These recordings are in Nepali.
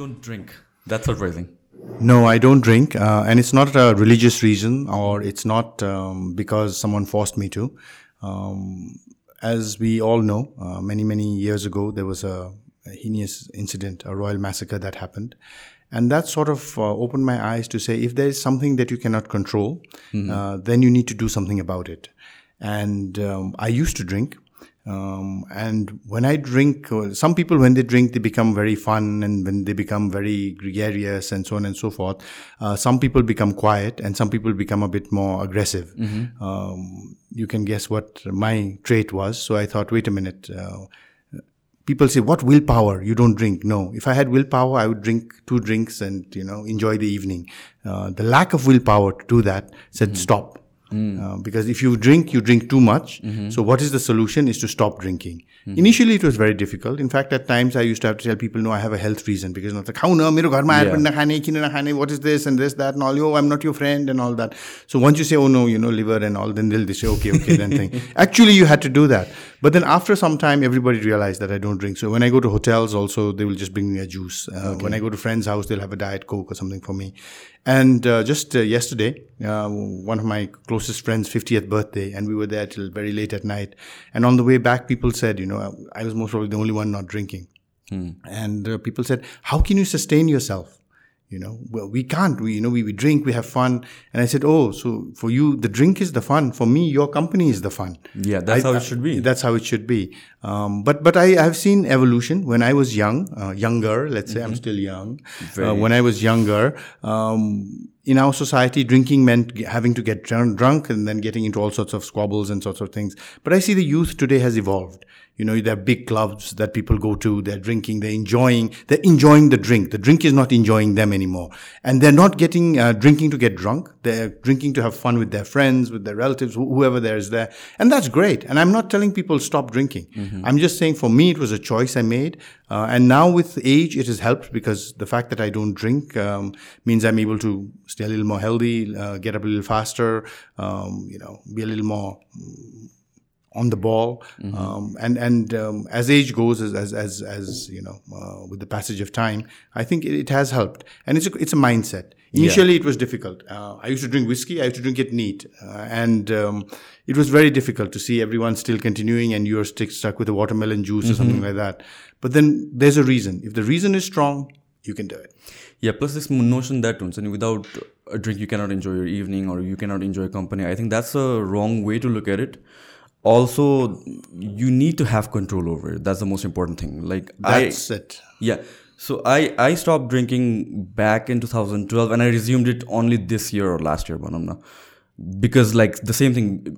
don't drink. That's surprising. No, I don't drink, uh, and it's not a religious reason, or it's not um, because someone forced me to. Um, as we all know, uh, many many years ago, there was a, a, heinous incident, a royal massacre that happened, and that sort of uh, opened my eyes to say, if there is something that you cannot control, mm-hmm. Uh, then you need to do something about it. And um, I used to drink, um, and when I drink, uh, some people when they drink, they become very fun, and when they become very gregarious, and so on and so forth. Uh, some people become quiet, and some people become a bit more aggressive. Mm-hmm. Um, you can guess what my trait was. So I thought, wait a minute. Uh, people say, "What willpower? You don't drink." No, if I had willpower, I would drink two drinks and you know enjoy the evening. Uh, the lack of willpower to do that said, mm-hmm. "Stop." Mm. Uh, because if you drink, you drink too much. Mm-hmm. So, what is the solution is to stop drinking hmm Initially, it was very difficult. In fact, at times I used to have to tell people, no, I have a health reason because not like, how no, mero gharma yeah. nakhane, kine what is this and this, that, and all, yo, I'm not your friend and all that. So once you say, oh no, you know, liver and all, then they'll they say, okay, okay, then thing. Actually, you had to do that. But then after some time, everybody realized that I don't drink. So when I go to hotels also, they will just bring me a juice. Uh, okay. When I go to friend's house, they'll have a Diet Coke or something for me. And uh, just uh, yesterday, uh, one of my closest friends' 50th birthday, and we were there till very late at night. And on the way back, people said, you know, know, I, was most probably the only one not drinking. Hmm. And uh, people said, How can you sustain yourself? You know, well, we can't. We, you know, we, we drink, we have fun. And I said, Oh, so for you, the drink is the fun. For me, your company is the fun. Yeah, that's I, how it should be. That's how it should be. Um, but but I have seen evolution. When I was young, uh, younger, let's say mm-hmm. I'm still young. Uh, when I was younger, um, in our society, drinking meant having to get drunk and then getting into all sorts of squabbles and sorts of things. But I see the youth today has evolved. You know, there are big clubs that people go to. They're drinking. They're enjoying. They're enjoying the drink. The drink is not enjoying them anymore, and they're not getting uh, drinking to get drunk. They're drinking to have fun with their friends, with their relatives, wh- whoever there is there, and that's great. And I'm not telling people stop drinking. Mm-hmm. Mm-hmm. I'm just saying for me, it was a choice I made. Uh, and now with age, it has helped because the fact that I don't drink um, means I'm able to stay a little more healthy, uh, get up a little faster, um, you know, be a little more mm, on the ball. Mm-hmm. Um, and and um, as age goes, as as as, as you know, uh, with the passage of time, I think it, it, has helped. And it's a, it's a mindset. Initially, yeah. it was difficult. Uh, I used to drink whiskey. I used to drink it neat, uh, and um, it was very difficult to see everyone still continuing, and you're stick, stuck with a watermelon juice mm-hmm. or something mm-hmm. like that. But then there's a reason. If the reason is strong, you can do it. Yeah. Plus, this notion that and without a drink, you cannot enjoy your evening or you cannot enjoy company. I think that's a wrong way to look at it also you need to have control over it that's the most important thing like that's I, it yeah so I, I stopped drinking back in 2012 and I resumed it only this year or last year, Banamna. Because like the same thing,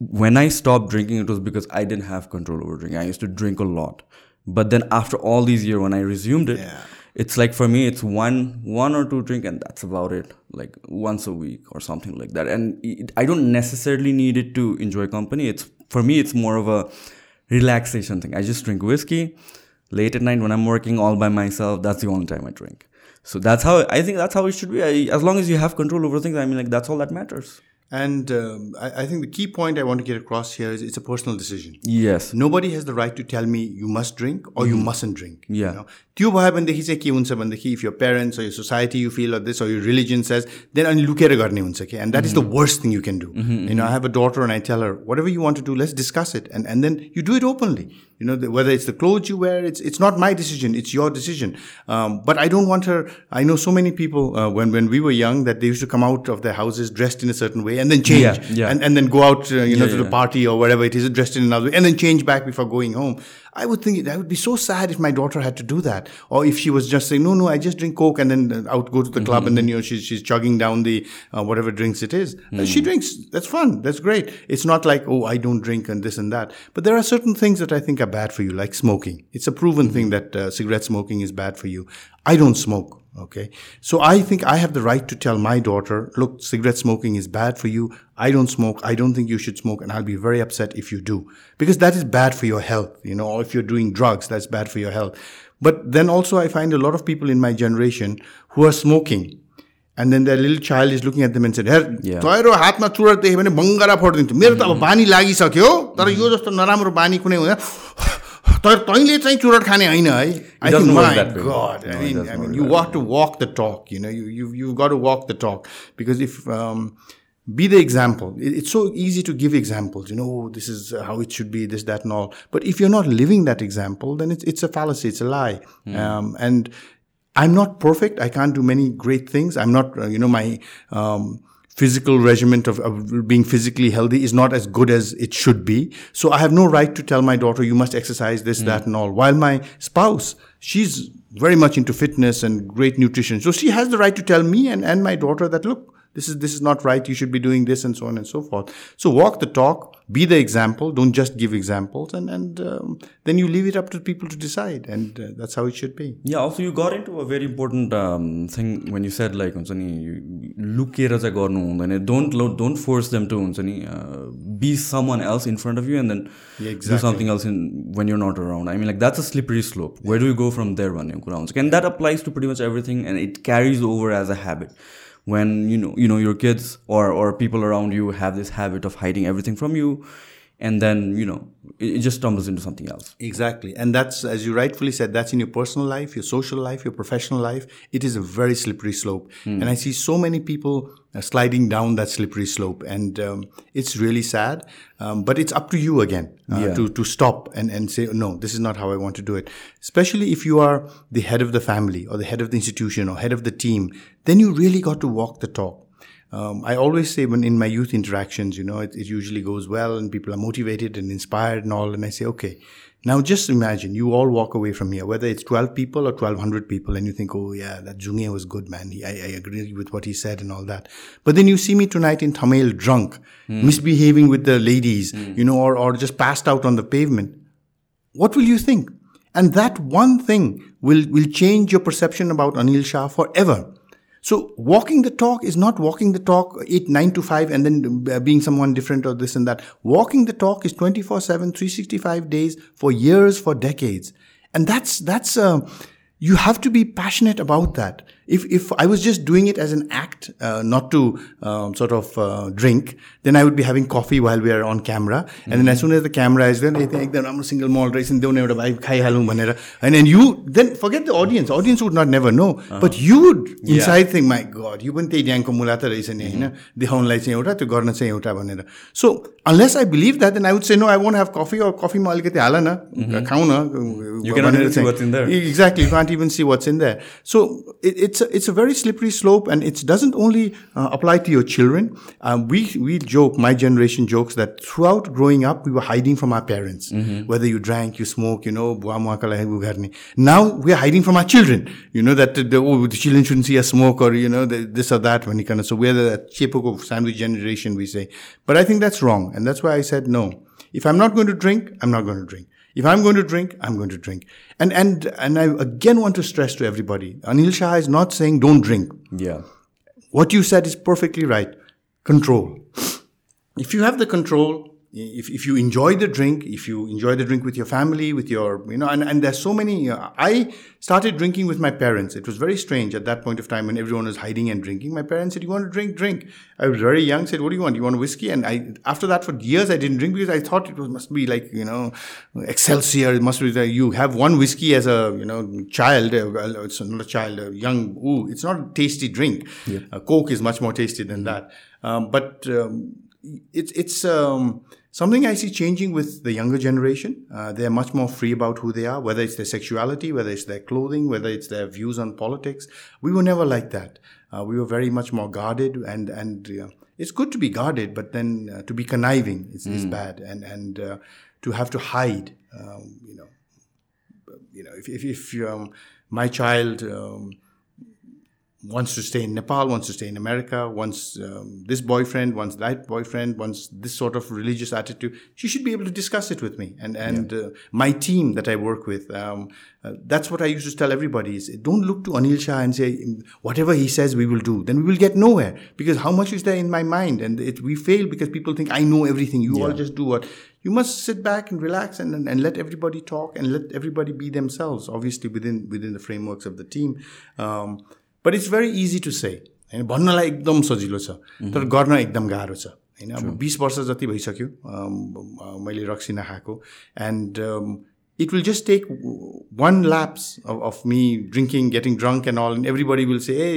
when I stopped drinking, it was because I didn't have control over drinking. I used to drink a lot. But then after all these years when I resumed it, yeah. it's like for me, it's one one or two drink and that's about it. Like once a week or something like that. And it, I don't necessarily need it to enjoy company. It's for me, it's more of a relaxation thing. I just drink whiskey late at night when I'm working all by myself. That's the only time I drink. So that's how I think that's how it should be. I, as long as you have control over things, I mean, like that's all that matters. And um, I, I, think the key point I want to get across here is it's a personal decision. Yes. Nobody has the right to tell me you must drink or mm. you mustn't drink. Yeah. You know? त्यो भयो भनेदेखि चाहिँ के हुन्छ भनेदेखि if your parents your society you feel or this or your religion says then अनि लुकेर गर्ने हुन्छ कि and that is the mm-hmm. worst thing you can do you know I have a daughter and I tell her whatever you want to do let's discuss it and and then you do it openly You know, the, whether it's the clothes you wear, it's it's not my decision. It's your decision. Um, but I don't want her. I know so many people uh, when when we were young that they used to come out of their houses dressed in a certain way and then change, yeah, yeah. And, and then go out, uh, you know, yeah, to the party or whatever it is, dressed in another way, and then change back before going home. I would think that I would be so sad if my daughter had to do that, or if she was just saying, "No, no, I just drink coke," and then uh, out go to the mm-hmm. club, and mm-hmm. then you know she's she's chugging down the uh, whatever drinks it is. Uh, mm. she drinks. That's fun. That's great. It's not like oh, I don't drink and this and that. But there are certain things that I think bad for you, like smoking. It's a proven thing mm-hmm. that uh, cigarette smoking is bad for you. I don't smoke. Okay. So I think I have the right to tell my daughter, look, cigarette smoking is bad for you. I don't smoke. I don't think you should smoke. And I'll be very upset if you do because that is bad for your health. You know, or if you're doing drugs, that's bad for your health. But then also I find a lot of people in my generation who are smoking and then the लिल child is looking at the mansion हेर गएर हातमा चुरोट देख्यो भने बङ्गरा फोडिदिन्छु मेरो त अब mm-hmm. बानी लागिसक्यो तर यो mm-hmm. जस्तो नराम्रो बानी कुनै हुँदैन तर तैँले चाहिँ चुरोट खाने होइन है I think God I mean I mean you walk to walk the talk you know you you you got to walk the talk because if be the example. It's so easy to give examples, you know, oh, this is how it should be, this, that, and all. But if you're not living that example, then it's, it's a fallacy, it's a lie. Mm. Um, and I'm not perfect. I can't do many great things. I'm not, uh, you know, my um, physical regimen of, of, being physically healthy is not as good as it should be. So I have no right to tell my daughter, you must exercise this, mm. that, and all. While my spouse, she's very much into fitness and great nutrition. So she has the right to tell me and, and my daughter that, look, this is this is not right. You should be doing this and so on and so forth. So walk the talk, be the example. Don't just give examples, and and um, then you leave it up to people to decide, and uh, that's how it should be. Yeah, also you got into a very important um, thing when you said like हुन्छ नि लुकेर चाहिँ गर्नु हुँदैन don't don't force them to हुन्छ नि be someone else in front of you and then do something else in when you're not around I mean like that's a slippery slope where do you go from there भन्ने कुरा हुन्छ and that applies to pretty much everything and it carries over as a habit when you know you know your kids or or people around you have this habit of hiding everything from you and then you know it, just tumbles into something else exactly and that's as you rightfully said that's in your personal life your social life your professional life it is a very slippery slope mm. and i see so many people uh, sliding down that slippery slope and um, it's really sad um, but it's up to you again uh, yeah. to, to stop and, and say no this is not how i want to do it especially if you are the head of the family or the head of the institution or head of the team then you really got to walk the talk um, I always say when in my youth interactions, you know, it, it, usually goes well and people are motivated and inspired and all. And I say, okay, now just imagine you all walk away from here, whether it's 12 people or 1200 people. And you think, oh yeah, that Junge was good, man. He, I, I, agree with what he said and all that. But then you see me tonight in Tamil drunk, mm. misbehaving with the ladies, mm. you know, or, or just passed out on the pavement. What will you think? And that one thing will, will change your perception about Anil Shah forever. So walking the talk is not walking the talk 8, 9 to 5 and then uh, being someone different or this and that. Walking the talk is 24 7, 365 days for years, for decades. And that's, that's, uh, you have to be passionate about that. if if I was just doing it as an act, uh, not to um, sort of uh, drink, then I would be having coffee while we are on camera, and mm -hmm. then as mm-hmm. soon as the camera is there, एकदम राम्रो सिङ्गल मल रहेछ नि देउ न एउटा भाइ खाइहालौँ भनेर होइन and you then forget the audience audience would not never know but you would inside thing my God यो पनि त्यही ड्याङको मुला त रहेछ नि होइन देखाउनलाई चाहिँ एउटा त्यो गर्न चाहिँ एउटा भनेर so unless I believe that then I would say no I won't have coffee or कफीमा अलिकति हाल न खाउँ न भनेर चाहिँ exactly can't even see what's in that so it it's it's a, it's a very slippery slope, and it doesn't only uh, apply to your children. Um, we we joke, my generation jokes that throughout growing up we were hiding from our parents, mm-hmm. whether you drank, you smoke, you know, now we are hiding from our children. You know that the, oh, the children shouldn't see us smoke or you know the, this or that when you kind of so we're the of sandwich generation we say, but I think that's wrong, and that's why I said no. If I'm not going to drink, I'm not going to drink. If I'm going to drink, I'm going to drink. And and and I again want to stress to everybody, Anil Shah is not saying don't drink. Yeah. What you said is perfectly right. Control. If you have the control, if, if you enjoy the drink, if you enjoy the drink with your family, with your, you know, and, and there's so many. Uh, I started drinking with my parents. It was very strange at that point of time when everyone was hiding and drinking. My parents said, You want to drink? Drink. I was very young, said, What do you want? You want whiskey? And I, after that, for years, I didn't drink because I thought it was, must be like, you know, Excelsior. It must be that you have one whiskey as a, you know, child. Uh, uh it's not a child, a young, ooh, it's not a tasty drink. Yeah. Uh, Coke is much more tasty than that. Um, but, um, it's it's um, something I see changing with the younger generation. Uh, they're much more free about who they are, whether it's their sexuality, whether it's their clothing, whether it's their views on politics. We were never like that. Uh, we were very much more guarded, and and uh, it's good to be guarded, but then uh, to be conniving is, mm. is bad, and and uh, to have to hide. Um, you know, you know, if if, if um, my child. Um, wants to stay in Nepal, wants to stay in America, wants um, this boyfriend, wants that boyfriend, wants this sort of religious attitude. She should be able to discuss it with me and and yeah. uh, my team that I work with. Um, uh, that's what I used to tell everybody: is don't look to Anil Shah and say mm, whatever he says we will do. Then we will get nowhere because how much is there in my mind, and it, we fail because people think I know everything. You yeah. all just do what you must sit back and relax and, and, and, let everybody talk and let everybody be themselves obviously within within the frameworks of the team um, but it's very easy to say होइन भन्नलाई एकदम सजिलो छ तर गर्न एकदम गाह्रो छ होइन अब बिस वर्ष जति भइसक्यो मैले रक्सी नखाएको and it will just take one lapse of me drinking getting drunk and all and body will say a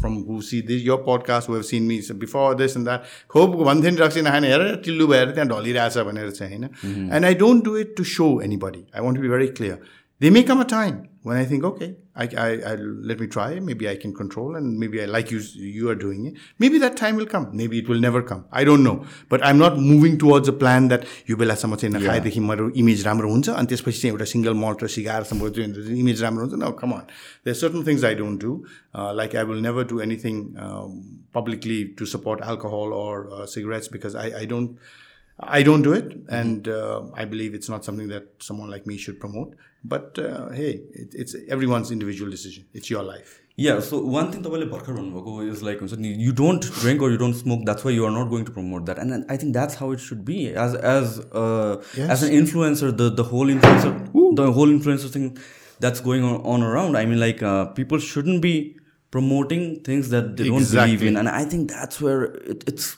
from who see this your podcast we've seen me before this and that खोप भन्थ्यो नि रक्सी नखाने हेरेर टिल्लु भएर त्यहाँ ढलिरहेछ भनेर चाहिँ होइन and I don't do it to so anybody I want be very clear There may come a time when I think, okay, I, I, I let me try. Maybe I can control, and maybe I like you. You are doing it. Maybe that time will come. Maybe it will never come. I don't know. But I'm not moving towards a plan that यो बेलासम्म चाहिँ नखाएदेखि मेरो इमेज राम्रो हुन्छ अनि त्यसपछि चाहिँ एउटा सिङ्गल मल्ट र सिगारसम्म इमेज राम्रो हुन्छ न come on there certain things I don't do like I will never do anything publicly to support alcohol or cigarettes because I, I don't I don't do it, and uh, I believe it's not something that someone like me should promote. But uh, hey, it, it's everyone's individual decision. It's your life. Yeah, so one thing तपाईँले भर्खर भन्नुभएको is like हुन्छ नि you don't drink or you don't smoke that's why you are not going to promote that and then I think that's how it should be as as uh, as an influencer the the whole influencer the whole influencer thing that's going on, on around I mean like uh, people shouldn't be promoting things that they don't believe Exactly. in and I think that's where it, it's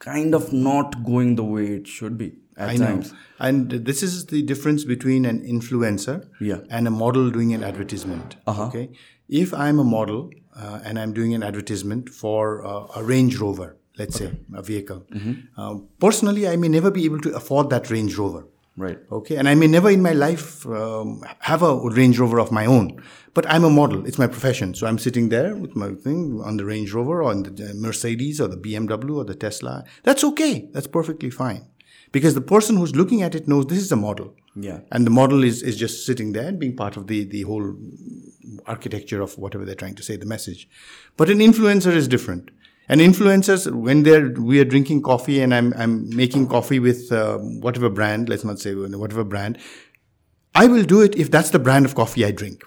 kind of not going the way it should be at I times. Know. And this is the difference between an influencer yeah. and a model doing an advertisement. Uh-huh. Okay, if I'm a model uh, and I'm doing an advertisement for uh, a Range Rover, let's okay. say a vehicle, mm-hmm. uh, personally I may never be able to afford that Range Rover. Right. Okay. And I may never in my life um, have a Range Rover of my own, but I'm a model. It's my profession. So I'm sitting there with my thing on the Range Rover or on the Mercedes or the BMW or the Tesla. That's okay. That's perfectly fine. Because the person who's looking at it knows this is a model. Yeah. And the model is, is just sitting there and being part of the, the whole architecture of whatever they're trying to say, the message. But an influencer is different. And influencers, when they're we are drinking coffee and I'm I'm making coffee with uh, whatever brand, let's not say whatever brand, I will do it if that's the brand of coffee I drink.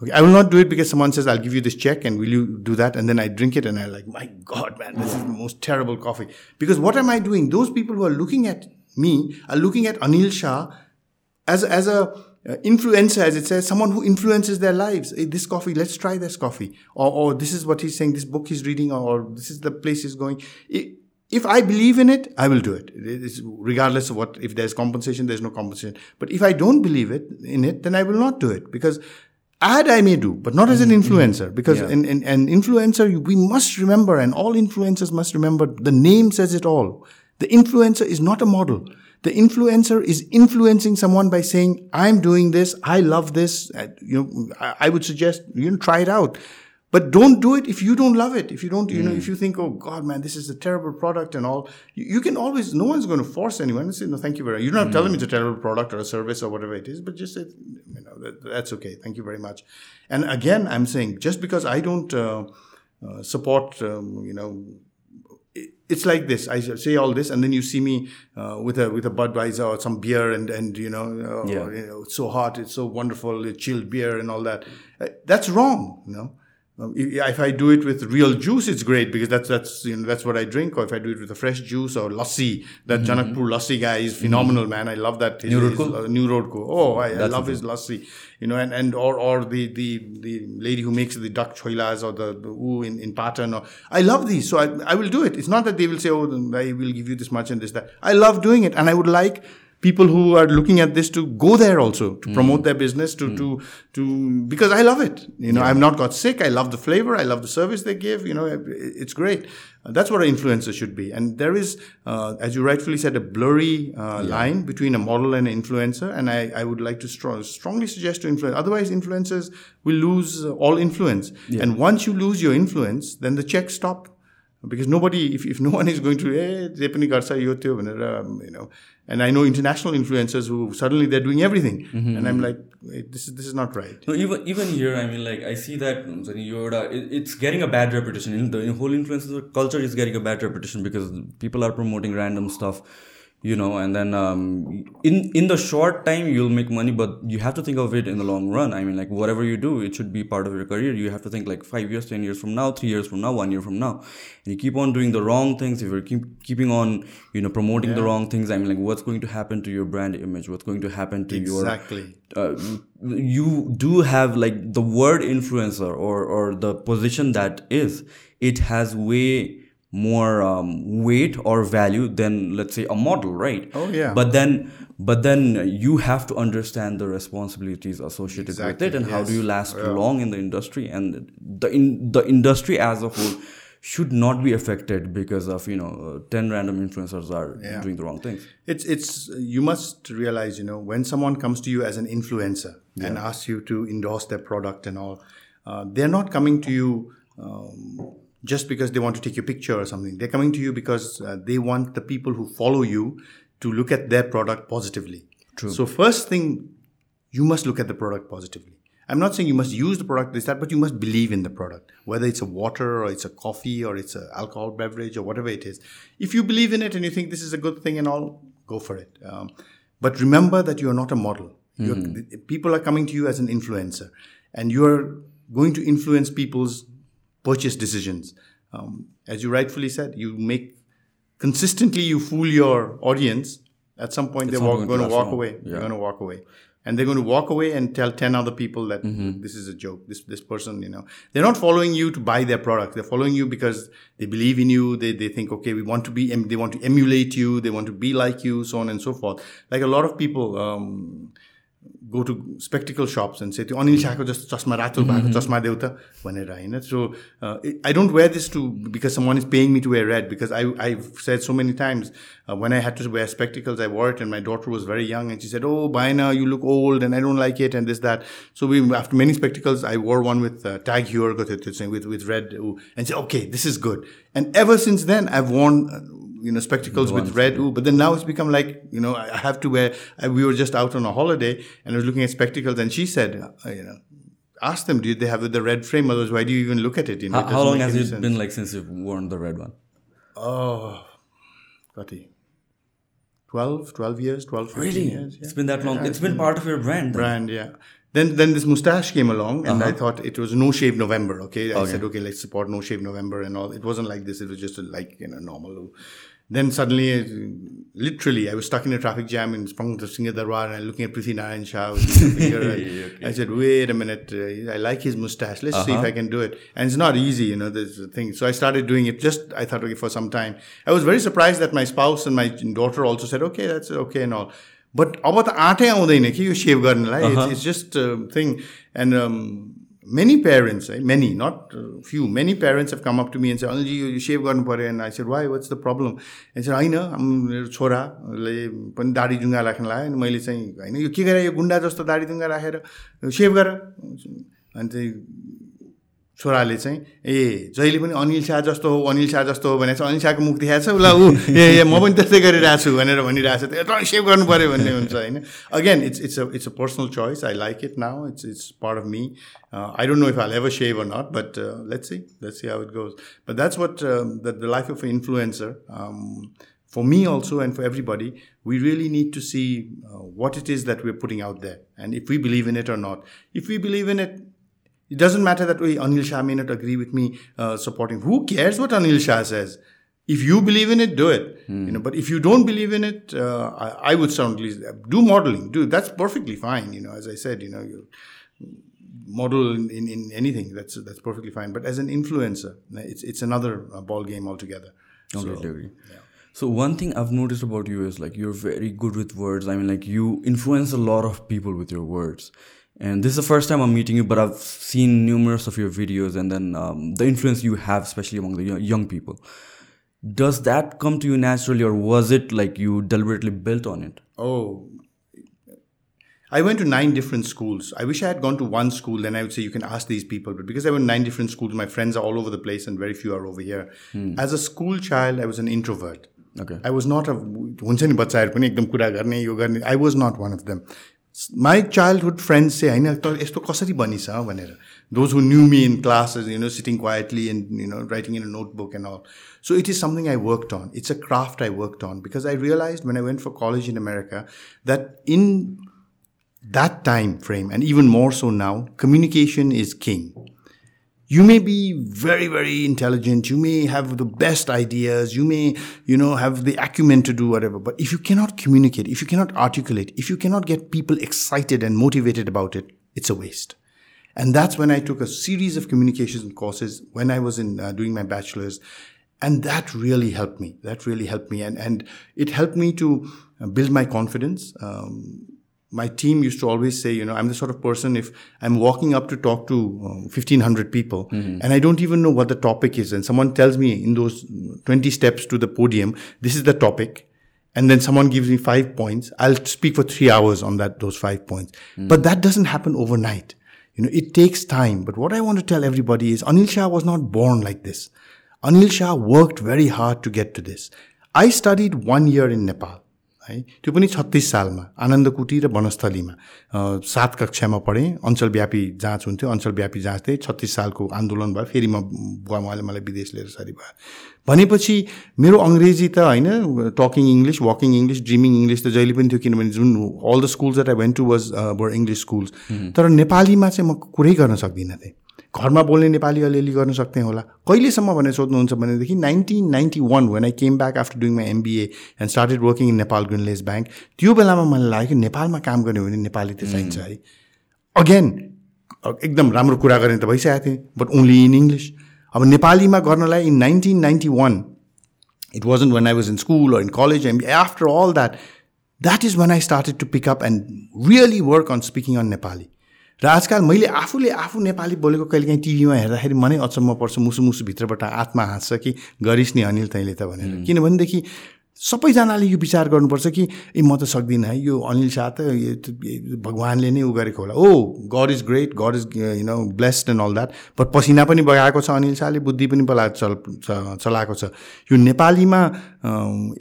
Okay, I will not do it because someone says I'll give you this check and will you do that? And then I drink it and I'm like, my God, man, this is the most terrible coffee. Because what am I doing? Those people who are looking at me are looking at Anil Shah as as a uh, influencer, as it says, someone who influences their lives. Hey, this coffee, let's try this coffee. Or, or, this is what he's saying, this book he's reading, or, or this is the place he's going. It, if I believe in it, I will do it. It's regardless of what, if there's compensation, there's no compensation. But if I don't believe it in it, then I will not do it because ad I may do, but not as an mm-hmm. influencer because yeah. an, an, an influencer, we must remember and all influencers must remember the name says it all. The influencer is not a model. The influencer is influencing someone by saying, I'm doing this. I love this. Uh, you know, I would suggest, you know, try it out. But don't do it if you don't love it. If you don't, you mm. know, if mm. you think, oh God, man, this is a terrible product and all, you, you can always, no one's going to force anyone to say, no, thank you very much. You don't have to tell them it's a terrible product or a service or whatever it is, but just say, you know, that, that's okay. Thank you very much. And again, I'm saying just because I don't uh, uh, support, um, you know, it's like this. I say all this, and then you see me uh, with a with a Budweiser or some beer, and and you know, uh, yeah. or, you know, it's so hot, it's so wonderful, chilled beer and all that. Uh, that's wrong, you know if I do it with real juice, it's great because that's that's you know, that's what I drink. Or if I do it with a fresh juice or lassi, that mm-hmm. Janakpur lassi guy is phenomenal, mm-hmm. man. I love that. His, new Roadko. Uh, new Roadko. Oh, I, I love his lassi. You know, and, and or or the, the the lady who makes the duck choilas or the, the oo in in Patan. Or I love these, so I I will do it. It's not that they will say, oh, I will give you this much and this that. I love doing it, and I would like people who are looking at this to go there also to mm. promote their business to mm. to to because I love it. You know, yeah. I've not got sick. I love the flavor. I love the service they give. You know, it's great. Uh, that's what an influencer should be. And there is, uh, as you rightfully said, a blurry uh, yeah. line between a model and an influencer. And I, I would like to strong, strongly suggest to influence. Otherwise, influencers will lose all influence. Yeah. And once you lose your influence, then the checks stop Because nobody, if, if no one is going to, hey, जे पनि गर्छ यो त्यो भनेर, um, you know, and I know international influencers who suddenly they're doing everything, and I'm like, wait, this is this is not right. No, even even here, I mean, like I see that हुन्छ नि यो एउटा it- it's getting a bad reputation. In the whole influencer culture is getting a bad reputation because people are promoting random stuff, you know and then um, in in the short time you'll make money but you have to think of it in the long run i mean like whatever you do it should be part of your career you have to think like five years ten years from now three years from now one year from now and you keep on doing the wrong things if you're keep, keeping on you know promoting yeah. the wrong things i mean like what's going to happen to your brand image what's going to happen to exactly. your exactly uh, you do have like the word influencer or or the position that is it has way more um, weight or value than let's say a model right oh yeah but then but then you have to understand the responsibilities associated exactly, with it and yes. how do you last yeah. long in the industry and the in the industry as a whole should not be affected because of you know uh, 10 random influencers are yeah. doing the wrong things it's it's you must realize you know when someone comes to you as an influencer yeah. and asks you to endorse their product and all uh, they're not coming to you um, just because they want to take your picture or something. They're coming to you because uh, they want the people who follow you to look at their product positively. True. So first thing, you must look at the product positively. I'm not saying you must use the product this that, but you must believe in the product, whether it's a water or it's a coffee or it's an alcohol beverage or whatever it is. If you believe in it and you think this is a good thing and all, go for it. Um, but remember that you are not a model. Mm-hmm. People are coming to you as an influencer, and you are going to influence people's purchase decisions. Um, as you rightfully said, you make consistently you fool your audience. At some point, it's they're going, to walk away. Yeah. They're going to walk away, and they're going to walk away and tell ten other people that mm-hmm. this is a joke. This this person, you know, they're not following you to buy their product. They're following you because they believe in you. They they think okay, we want to be. they want to emulate you. They want to be like you, so on and so forth. Like a lot of people. Um, go to spectacle shops and say त्यो अनिल शाहको जस्तो चस्मा रातो भएको चस्मा देऊ त भनेर होइन so I don't wear this too because someone is paying me to wear red because I I said so many times when I had to wear spectacles, I wore it, and my daughter was very young, and she said, "Oh, Baina, you look old, and I don't like it, and this that." So we, after many spectacles, I wore one with uh, tag Heuer with with red, ooh, and said, "Okay, this is good." And ever since then, I've worn. you know spectacles with red ooh but then now it's become like you know i have to wear I, we were just out on a holiday and i was looking at spectacles and she said uh, you know ask them do they have the red frame otherwise why do you even look at it you know, how, it long has it sense. been like since you've worn the red one oh Kati. 12 12 years 12 really years, yeah. it's been that long yeah, it's, it's been, been, part of your brand then. brand yeah then then this mustache came along and uh-huh. i thought it was no shave november okay i okay. said okay let's support no shave november and all it wasn't like this it was just a, like you know normal Then suddenly, uh, literally, I was stuck in a traffic jam in Sprung to Singh Darbar, and looking at Prithi Narayan Shah. With his finger, and I said, wait a minute, uh, I like his mustache. Let's see if I can do it. And it's not easy, you know. There's a thing. So I started doing it. Just I thought, okay, for some time. I was very surprised that my spouse and my daughter also said, okay, that's okay and all. But अब त आँटै आउँदैन कि यो सेभ गर्नलाई it's it's just thing and many parents है many not few many parents have come up to me and अनि यो सेभ गर्नु पऱ्यो and I said why what's the problem and sir होइन मेरो छोराले पनि दाडी जुङ्गा राख्न लाग्यो अनि मैले चाहिँ होइन यो के गरेँ यो गुन्डा जस्तो दाडी जुङ्गा राखेर सेभ गर अनि चाहिँ छोराले चाहिँ ए जहिले पनि अनिल शाह जस्तो हो अनिल शाह जस्तो हो भने चाहिँ अनिल शाहको मुख देखाएको छ उसलाई ऊ ए ए म पनि त्यस्तै गरिरहेको छु भनेर भनिरहेको छ त्यो सेभ गर्नु पऱ्यो भन्ने हुन्छ होइन again it's it's a it's a personal choice I like it now it's it's part of me I don't know if I have a shave or not but let's see let's see how it goes but that's what the the life of influencer for me also and for everybody we we really need see see what it is we we're putting out that and if we believe in it or not if we believe in it It doesn't matter that way Anil Shah may not agree with me uh, supporting. Who cares what Anil Shah says? If you believe in it, do it. Mm. You know, but if you don't believe in it, uh, I, I, would certainly do modeling. Do that's perfectly fine. You know, as I said, you know, you model in, in, in anything. That's that's perfectly fine. But as an influencer, it's it's another uh, ball game altogether. Completely so, agree. So one thing I've noticed about you is like you're very good with words. I mean, like you influence a lot of people with your words And this is the first time I'm meeting you, but I've seen numerous of your videos, and then um, the influence you have, especially among the yo- young people. Does that come to you naturally, or was it like you deliberately built on it? Oh, I went to nine different schools. I wish I had gone to one school, then I would say you can ask these people. But because I went to nine different schools, my friends are all over the place and very few are over here. As a school child, I was an introvert. Okay. I was not a हुन्छ नि बच्चाहरू पनि एकदम कुरा गर्ने यो गर्ने I was not one of them my childhood friends चाहिँ होइन त यस्तो कसरी बनिछ भनेर those who knew me in classes you know sitting quietly and you know writing in a notebook and all so it is something I worked on it's a craft I worked on because I realize when I went for college in America that in that time frame and even more so now communication is king you may be very very intelligent you may have the best ideas you may you know have the acumen to do whatever but if you cannot communicate if you cannot articulate if you cannot get people excited and motivated about it it's a waste and that's when i took a series of communications courses when i was in uh, doing my bachelor's and that really helped me that really helped me and and it helped me to uh, build my confidence um, my team used to always say, you know, I'm the sort of person if I'm walking up to talk to uh, 1500 people mm-hmm. and I don't even know what the topic is. And someone tells me in those 20 steps to the podium, this is the topic. And then someone gives me five points. I'll speak for three hours on that, those five points. Mm-hmm. But that doesn't happen overnight. You know, it takes time. But what I want to tell everybody is Anil Shah was not born like this. Anil Shah worked very hard to get to this. I studied one year in Nepal. है त्यो पनि छत्तिस सालमा आनन्दकुटी र वनस्थलीमा सात कक्षामा पढेँ अञ्चलव्यापी जाँच हुन्थ्यो अञ्चलव्यापी जाँच थिएँ छत्तिस सालको आन्दोलन भयो फेरि म बुवा उहाँले मलाई विदेश लिएर सरी भयो भनेपछि मेरो अङ्ग्रेजी त होइन talking English walking English dreaming English त जहिले पनि थियो किनभने जुन all the schools at I went to was were English schools तर नेपालीमा चाहिँ म कुरै गर्न सक्दिनँ थिएँ घरमा बोल्ने नेपाली अलिअलि गर्न सक्ने होला कहिलेसम्म भनेर सोध्नुहुन्छ भनेदेखि nineteen ninety one when I came back after doing my MBA and started working in Nepal Grindlays bank त्यो बेलामा मलाई लाग्यो कि नेपालमा काम गर्ने हो भने नेपाली त चाहिन्छ mm. है अगेन एकदम राम्रो कुरा गर्ने त भइसकेको थिएँ बट ओन्ली इन इङ्ग्लिस अब नेपालीमा गर्नलाई in nineteen ninety one it was one I was in school in college and after all that that is one I started to pick up and really work on speaking on Nepali र आजकल मैले आफूले आफू नेपाली बोलेको कहिलेकाहीँ टिभीमा हेर्दाखेरि मनै अचम्म पर्छ मुसु मुसुभित्रबाट आत्मा हाँस्छ कि गरिस् नि अनिल तैँले त भनेर किनभनेदेखि सबैजनाले यो विचार गर्नुपर्छ कि ए म त सक्दिनँ है यो अनिल शाह त भगवान्ले नै उ गरेको होला ओ God is great God is you know blessed and all that but पसिना पनि बगाएको छ अनिल शाहले बुद्धि पनि बला चल चलाएको छ यो नेपालीमा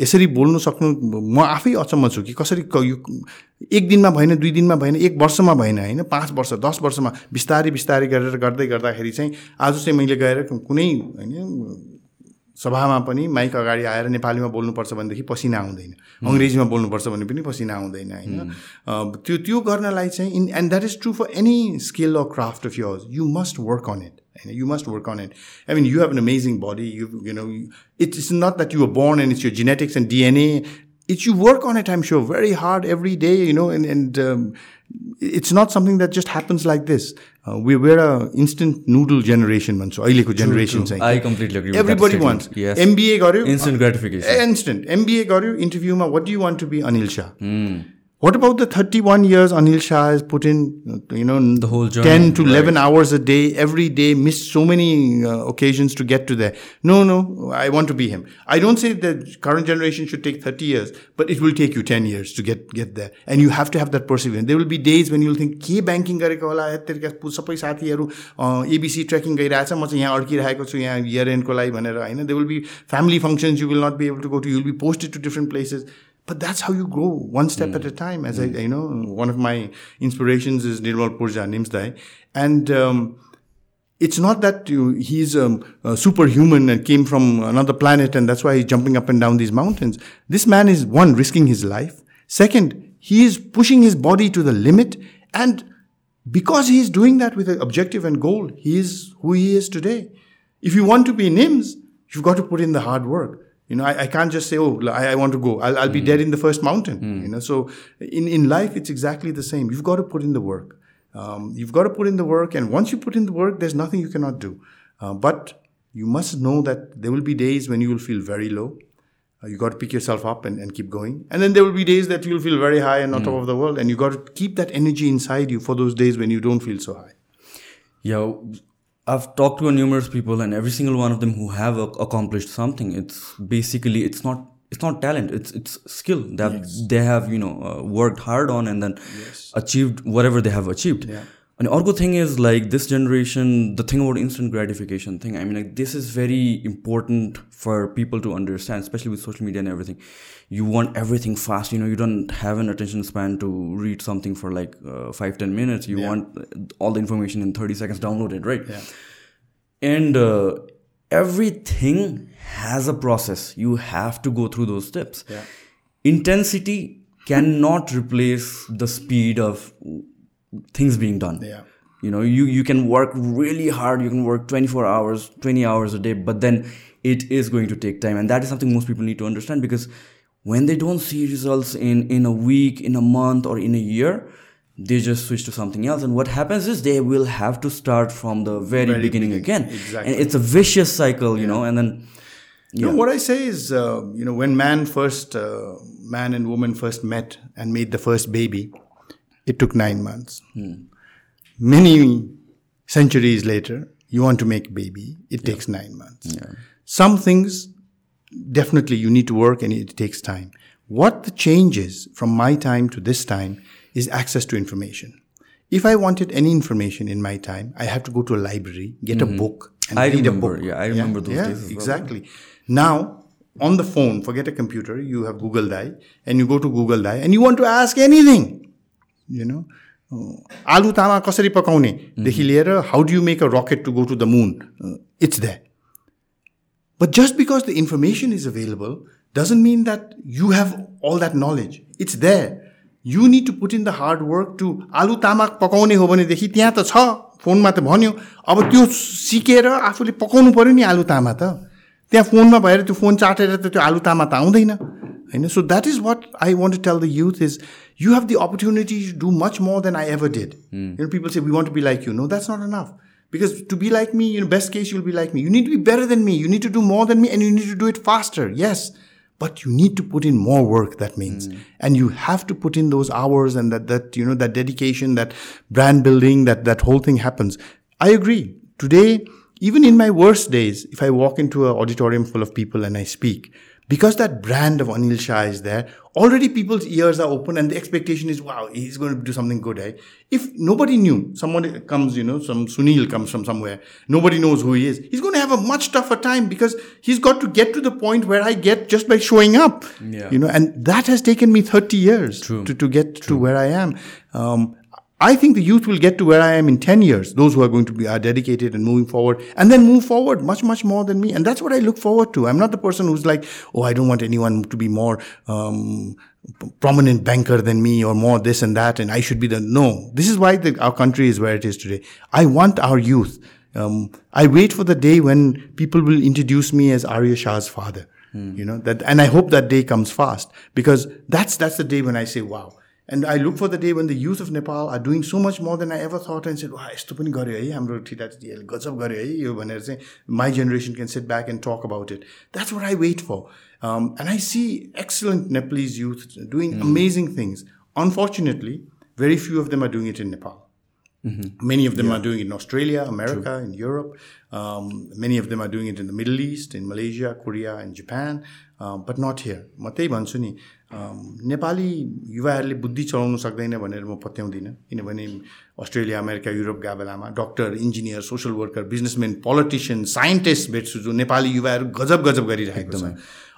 यसरी बोल्नु सक्नु म आफै अचम्म छु कि कसरी एक दिनमा भएन दुई दिनमा भएन एक वर्षमा भएन होइन पाँच वर्ष दस वर्षमा बिस्तारै बिस्तारै गरेर गर्दै गर्दाखेरि चाहिँ आज चाहिँ मैले गएर कुनै होइन सभामा पनि माइक अगाडि आएर नेपालीमा बोल्नुपर्छ भनेदेखि पसिना आउँदैन अङ्ग्रेजीमा बोल्नुपर्छ भने पनि पसिना आउँदैन होइन त्यो त्यो गर्नलाई चाहिँ in and that is true for any skill or craft of use you must work on it होइन you must work on it I mean you have an amazing body you you know it's is not that you born and it's you genetics and DNA it's you work on it I'm sure very hard every day you know and and it's not something that just happens like this way where a instant noodle generation भन्छु अहिलेको जेनेरेसन चाहिँ बडी वान्स एमबिए गर्यो इन्स्टेन्ट ग्राटिफिकेसन इन्स्टेन्ट एमबिए गर्यो इन्टरभ्यूमा what you want to be Anil Shah What about the 31 years Anil Shah has put in, you know, The whole journey, 10 to right. 11 hours a day, every day, missed so many uh, occasions to get to there. No, no, I want to be him. I don't say the current generation should take 30 years, but it will take you 10 years to get get there. And you have to have that perseverance. There will be days when you'll think, के ब्याङ्किङ गरेको होला यत्तिका सबै साथीहरू एबिसी ट्रेकिङ गइरहेछ म चाहिँ यहाँ अड्किरहेको छु यहाँ इयर एन्डको लागि भनेर होइन they will be family functions you will not be able to go to you'll be posted to different places But that's how you grow one step at a hmm. time. As I, you hmm. know, one of my inspirations is Nirmal Purja, Nimsdai. And, um, it's not that you, he's um, superhuman and came from another planet and that's why he's jumping up and down these mountains. This man is one, risking his life. Second, he is pushing his body to the limit. And because he's doing that with an objective and goal, he is who he is today. If you want to be NIMS, you've got to put in the hard work. You know, I, I can't just say, oh, I, I want to go. I'll, I'll be dead mm. in the first mountain. Mm. You know, so in, in life, it's exactly the same. You've got to put in the work. Um, you've got to put in the work. And once you put in the work, there's nothing you cannot do. Uh, but you must know that there will be days when you will feel very low. Uh, you got to pick yourself up and, and keep going. And then there will be days that you'll feel very high and on mm. top of the world. And you have got to keep that energy inside you for those days when you don't feel so high. Yeah, I've talked to numerous people, and every single one of them who have accomplished something, it's basically it's not it's not talent it's it's skill that yes. they have you know uh, worked hard on and then yes. achieved whatever they have achieved yeah. And orgo thing is like this generation, the thing about instant gratification thing. I mean, like this is very important for people to understand, especially with social media and everything. You want everything fast. You know, you don't have an attention span to read something for like 5-10 uh, minutes. You want all the information in 30 seconds downloaded, right? Yeah. And uh, everything has a process. You have to go through those steps. Yeah. Intensity cannot replace the speed of things being done yeah you know you you can work really hard you can work 24 hours 20 hours a day but then it is going to take time and that is something most people need to understand because when they don't see results in in a week in a month or in a year they just switch to something else and what happens is they will have to start from the very, very beginning, again exactly. and it's a vicious cycle you yeah. know and then yeah. You know, what I say is, uh, you know, when man first, uh, man and woman first met and made the first baby, it took nine months. Mm. Many centuries later, you want to make baby, it yeah. takes nine months. Yeah. Some things definitely you need to work and it takes time. What the changes from my time to this time is access to information. If I wanted any information in my time, I have to go to a library, get mm-hmm. a book, and I read remember, a book. Yeah, I remember yeah, those yeah, days. Exactly. Now, on the phone, forget a computer, you have Google Die, and you go to Google Die, and you want to ask anything. You know uh, आलु तामा कसरी पकाउनेदेखि लिएर how do you make a rocket to go to the moon it's that but just because the information is available doesn't mean that you have all that knowledge it's that you need to put in the hard work to आलु तामा पकाउने हो भनेदेखि त्यहाँ त छ फोनमा त भन्यो अब त्यो सिकेर आफूले पकाउनु पऱ्यो नि आलु तामा त त्यहाँ फोनमा भएर त्यो फोन चाटेर त त्यो आलु तामा त आउँदैन होइन so that is what I want to tell the youth is you have the opportunity to do much more than I ever did. Mm. You know, people say, we want to be like you. No, that's not enough. Because to be like me, you know, best case, you'll be like me. You need to be better than me. You need to do more than me and you need to do it faster. Yes. But you need to put in more work, that means. Mm. And you have to put in those hours and that, that, you know, that dedication, that brand building, that, that whole thing happens. I agree. Today, even in my worst days, if I walk into an auditorium full of people and I speak, because that brand of Anil Shah is there, already people's ears are open and the expectation is, wow, he's going to do something good. Eh? If nobody knew, someone comes, you know, some Sunil comes from somewhere, nobody knows who he is, he's going to have a much tougher time because he's got to get to the point where I get just by showing up. Yeah. You know, and that has taken me 30 years To, to get True. to where I am. Um, I think the youth will get to where I am in 10 years, those who are going to be are dedicated and moving forward, and then move forward much, much more than me. And that's what I look forward to. I'm not the person who's like, oh, I don't want anyone to be more um, prominent banker than me or more this and that, and I should be the. No. This is why the, our country is where it is today. I want our youth. Um, I wait for the day when people will introduce me as Arya Shah's father. Mm. You know, that, and I hope that day comes fast because that's, that's the day when I say, wow And I look for the day when the youth of Nepal are doing so much more than I ever thought and said, wow, यस्तो पनि गर्यो है हाम्रो ठिटाठिटीहरूले गजब गर्यो है यो भनेर चाहिँ my generation can sit back and talk about it. That's what I wait for. Um, and I see excellent Nepalese youth doing amazing things. Unfortunately, very few of them are doing it in Nepal. Many of them are doing it in Australia, America, in Europe. Um, many of them are doing it in the Middle East, in Malaysia, Korea, and Japan, um, but not here. Nepali युवाहरूले बुद्धि चलाउनु सक्दैन भनेर म पत्याउँदिनँ किनभने अस्ट्रेलिया अमेरिका युरोप गएको बेलामा doctor engineer social worker businessman politician scientist भेट्छु जो नेपाली युवाहरू गजब गजब गरिरहेको छ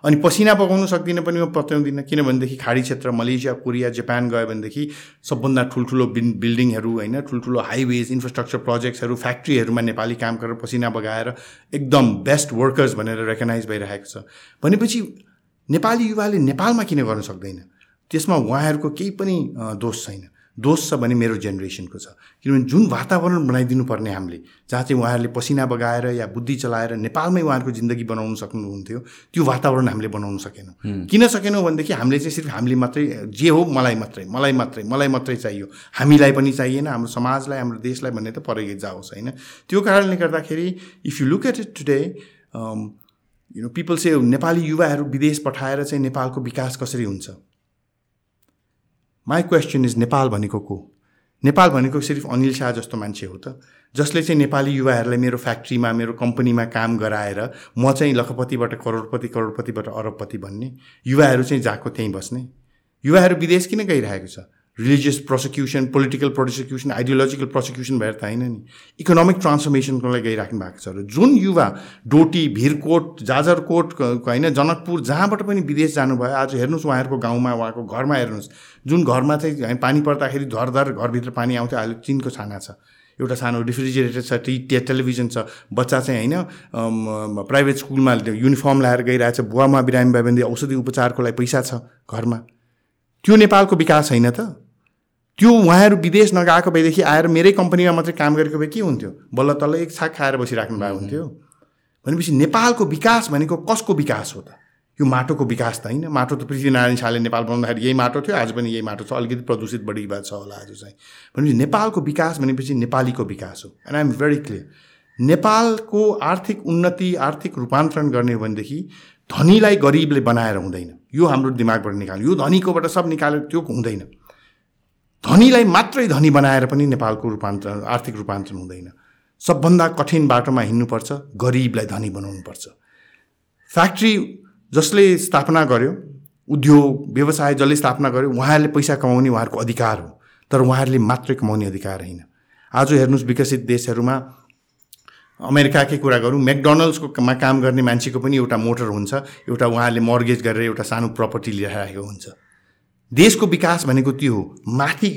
अनि पसिना पकाउनु सक्दिनँ पनि म पत्याउँदिनँ किनभनेदेखि खाडी क्षेत्र मलेसिया कोरिया जापान गयो भनेदेखि सबभन्दा ठुल्ठुलो बि बिल्डिङहरू होइन ठुल्ठुलो हाइवेज इन्फ्रास्ट्रक्चर प्रोजेक्ट्सहरू फ्याक्ट्रीहरूमा नेपाली काम गरेर पसिना बगाएर एकदम बेस्ट वर्कर्स भनेर रेकगनाइज भइरहेको छ भनेपछि नेपाली युवाले नेपालमा किन गर्न सक्दैन त्यसमा उहाँहरूको केही पनि दोष छैन दोष छ भने मेरो जेनेरेसनको छ किनभने जुन वातावरण बनाइदिनु पर्ने हामीले जहाँ चाहिँ उहाँहरूले पसिना बगाएर या बुद्धि चलाएर नेपालमै उहाँहरूको जिन्दगी बनाउन सक्नुहुन्थ्यो त्यो वातावरण हामीले बनाउनु सकेनौँ किन सकेनौँ भनेदेखि हामीले चाहिँ सिर्फ हामीले मात्रै जे हो मलाई मात्रै मलाई मात्रै मलाई मात्रै चाहियो हामीलाई पनि चाहिएन हाम्रो समाजलाई हाम्रो देशलाई भन्ने त परेको जाओस् होइन त्यो कारणले गर्दाखेरि if you look at it today you know people say Nepali युवाहरू विदेश पठाएर चाहिँ नेपालको विकास कसरी हुन्छ माई क्वेसन इज नेपाल भनेको को नेपाल भनेको सिर्फ अनिल शाह जस्तो मान्छे हो त जसले चाहिँ नेपाली युवाहरूलाई मेरो फ्याक्ट्रीमा मेरो कम्पनीमा काम गराएर म चाहिँ लखपतिबाट करोडपति करोडपतिबाट अरबपति भन्ने युवाहरू चाहिँ जाएको त्यहीँ बस्ने युवाहरू विदेश किन गइरहेको छ religious prosecution political prosecution ideological prosecution भएर त होइन नि इकोनोमिक ट्रान्सफर्मेसनको लागि गइराख्नु भएको छ र जुन युवा डोटी भिरकोट जाजरकोट होइन जनकपुर जहाँबाट पनि विदेश जानुभयो आज हेर्नुहोस् उहाँहरूको गाउँमा उहाँको घरमा हेर्नुहोस् जुन घरमा चाहिँ पानी पर्दाखेरि धरधर घरभित्र पानी आउँथ्यो अहिले चिनको छाना छ एउटा सानो रिफ्रिजिरेटर छ टी टेलिभिजन छ बच्चा चाहिँ होइन प्राइभेट स्कुलमा युनिफर्म लगाएर गइरहेको छ बुवामा बिरामी भयो भने औषधि उपचारको लागि पैसा छ घरमा त्यो नेपालको विकास होइन त त्यो उहाँहरू विदेश नगएको भएदेखि आएर मेरै कम्पनीमा मात्रै काम गरेको भए के हुन्थ्यो बल्ल तल्ल एक छाक खाएर बसिराख्नु भएको हुन्थ्यो भनेपछि नेपालको विकास भनेको कसको विकास हो त यो माटोको विकास त होइन माटो त पृथ्वीनारायण शाहले नेपाल बनाउँदाखेरि यही माटो थियो आज पनि यही माटो छ अलिकति प्रदूषित बढी भएको छ होला आज चाहिँ भनेपछि नेपालको विकास भनेपछि नेपालीको विकास हो एन्ड आइएम भेरी क्लियर नेपालको आर्थिक उन्नति आर्थिक रूपान्तरण गर्ने हो भनेदेखि धनीलाई गरिबले बनाएर हुँदैन यो हाम्रो दिमागबाट निकाल्यो यो धनीकोबाट सब निकालेर त्यो हुँदैन धनीलाई मात्रै धनी बनाएर पनि नेपालको रूपान्तरण आर्थिक रूपान्तरण हुँदैन सबभन्दा कठिन बाटोमा हिँड्नुपर्छ गरिबलाई धनी बनाउनुपर्छ फ्याक्ट्री जसले स्थापना गर्यो उद्योग व्यवसाय जसले स्थापना गर्यो उहाँहरूले पैसा कमाउने उहाँहरूको अधिकार हो तर उहाँहरूले मात्रै कमाउने अधिकार होइन आज हेर्नुहोस् विकसित देशहरूमा अमेरिकाकै कुरा गरौँ मा काम गर्ने मान्छेको पनि एउटा मोटर हुन्छ एउटा उहाँहरूले मर्गेज गरेर एउटा सानो प्रपर्टी लिइराखेको हुन्छ देशको विकास भनेको त्यो माथि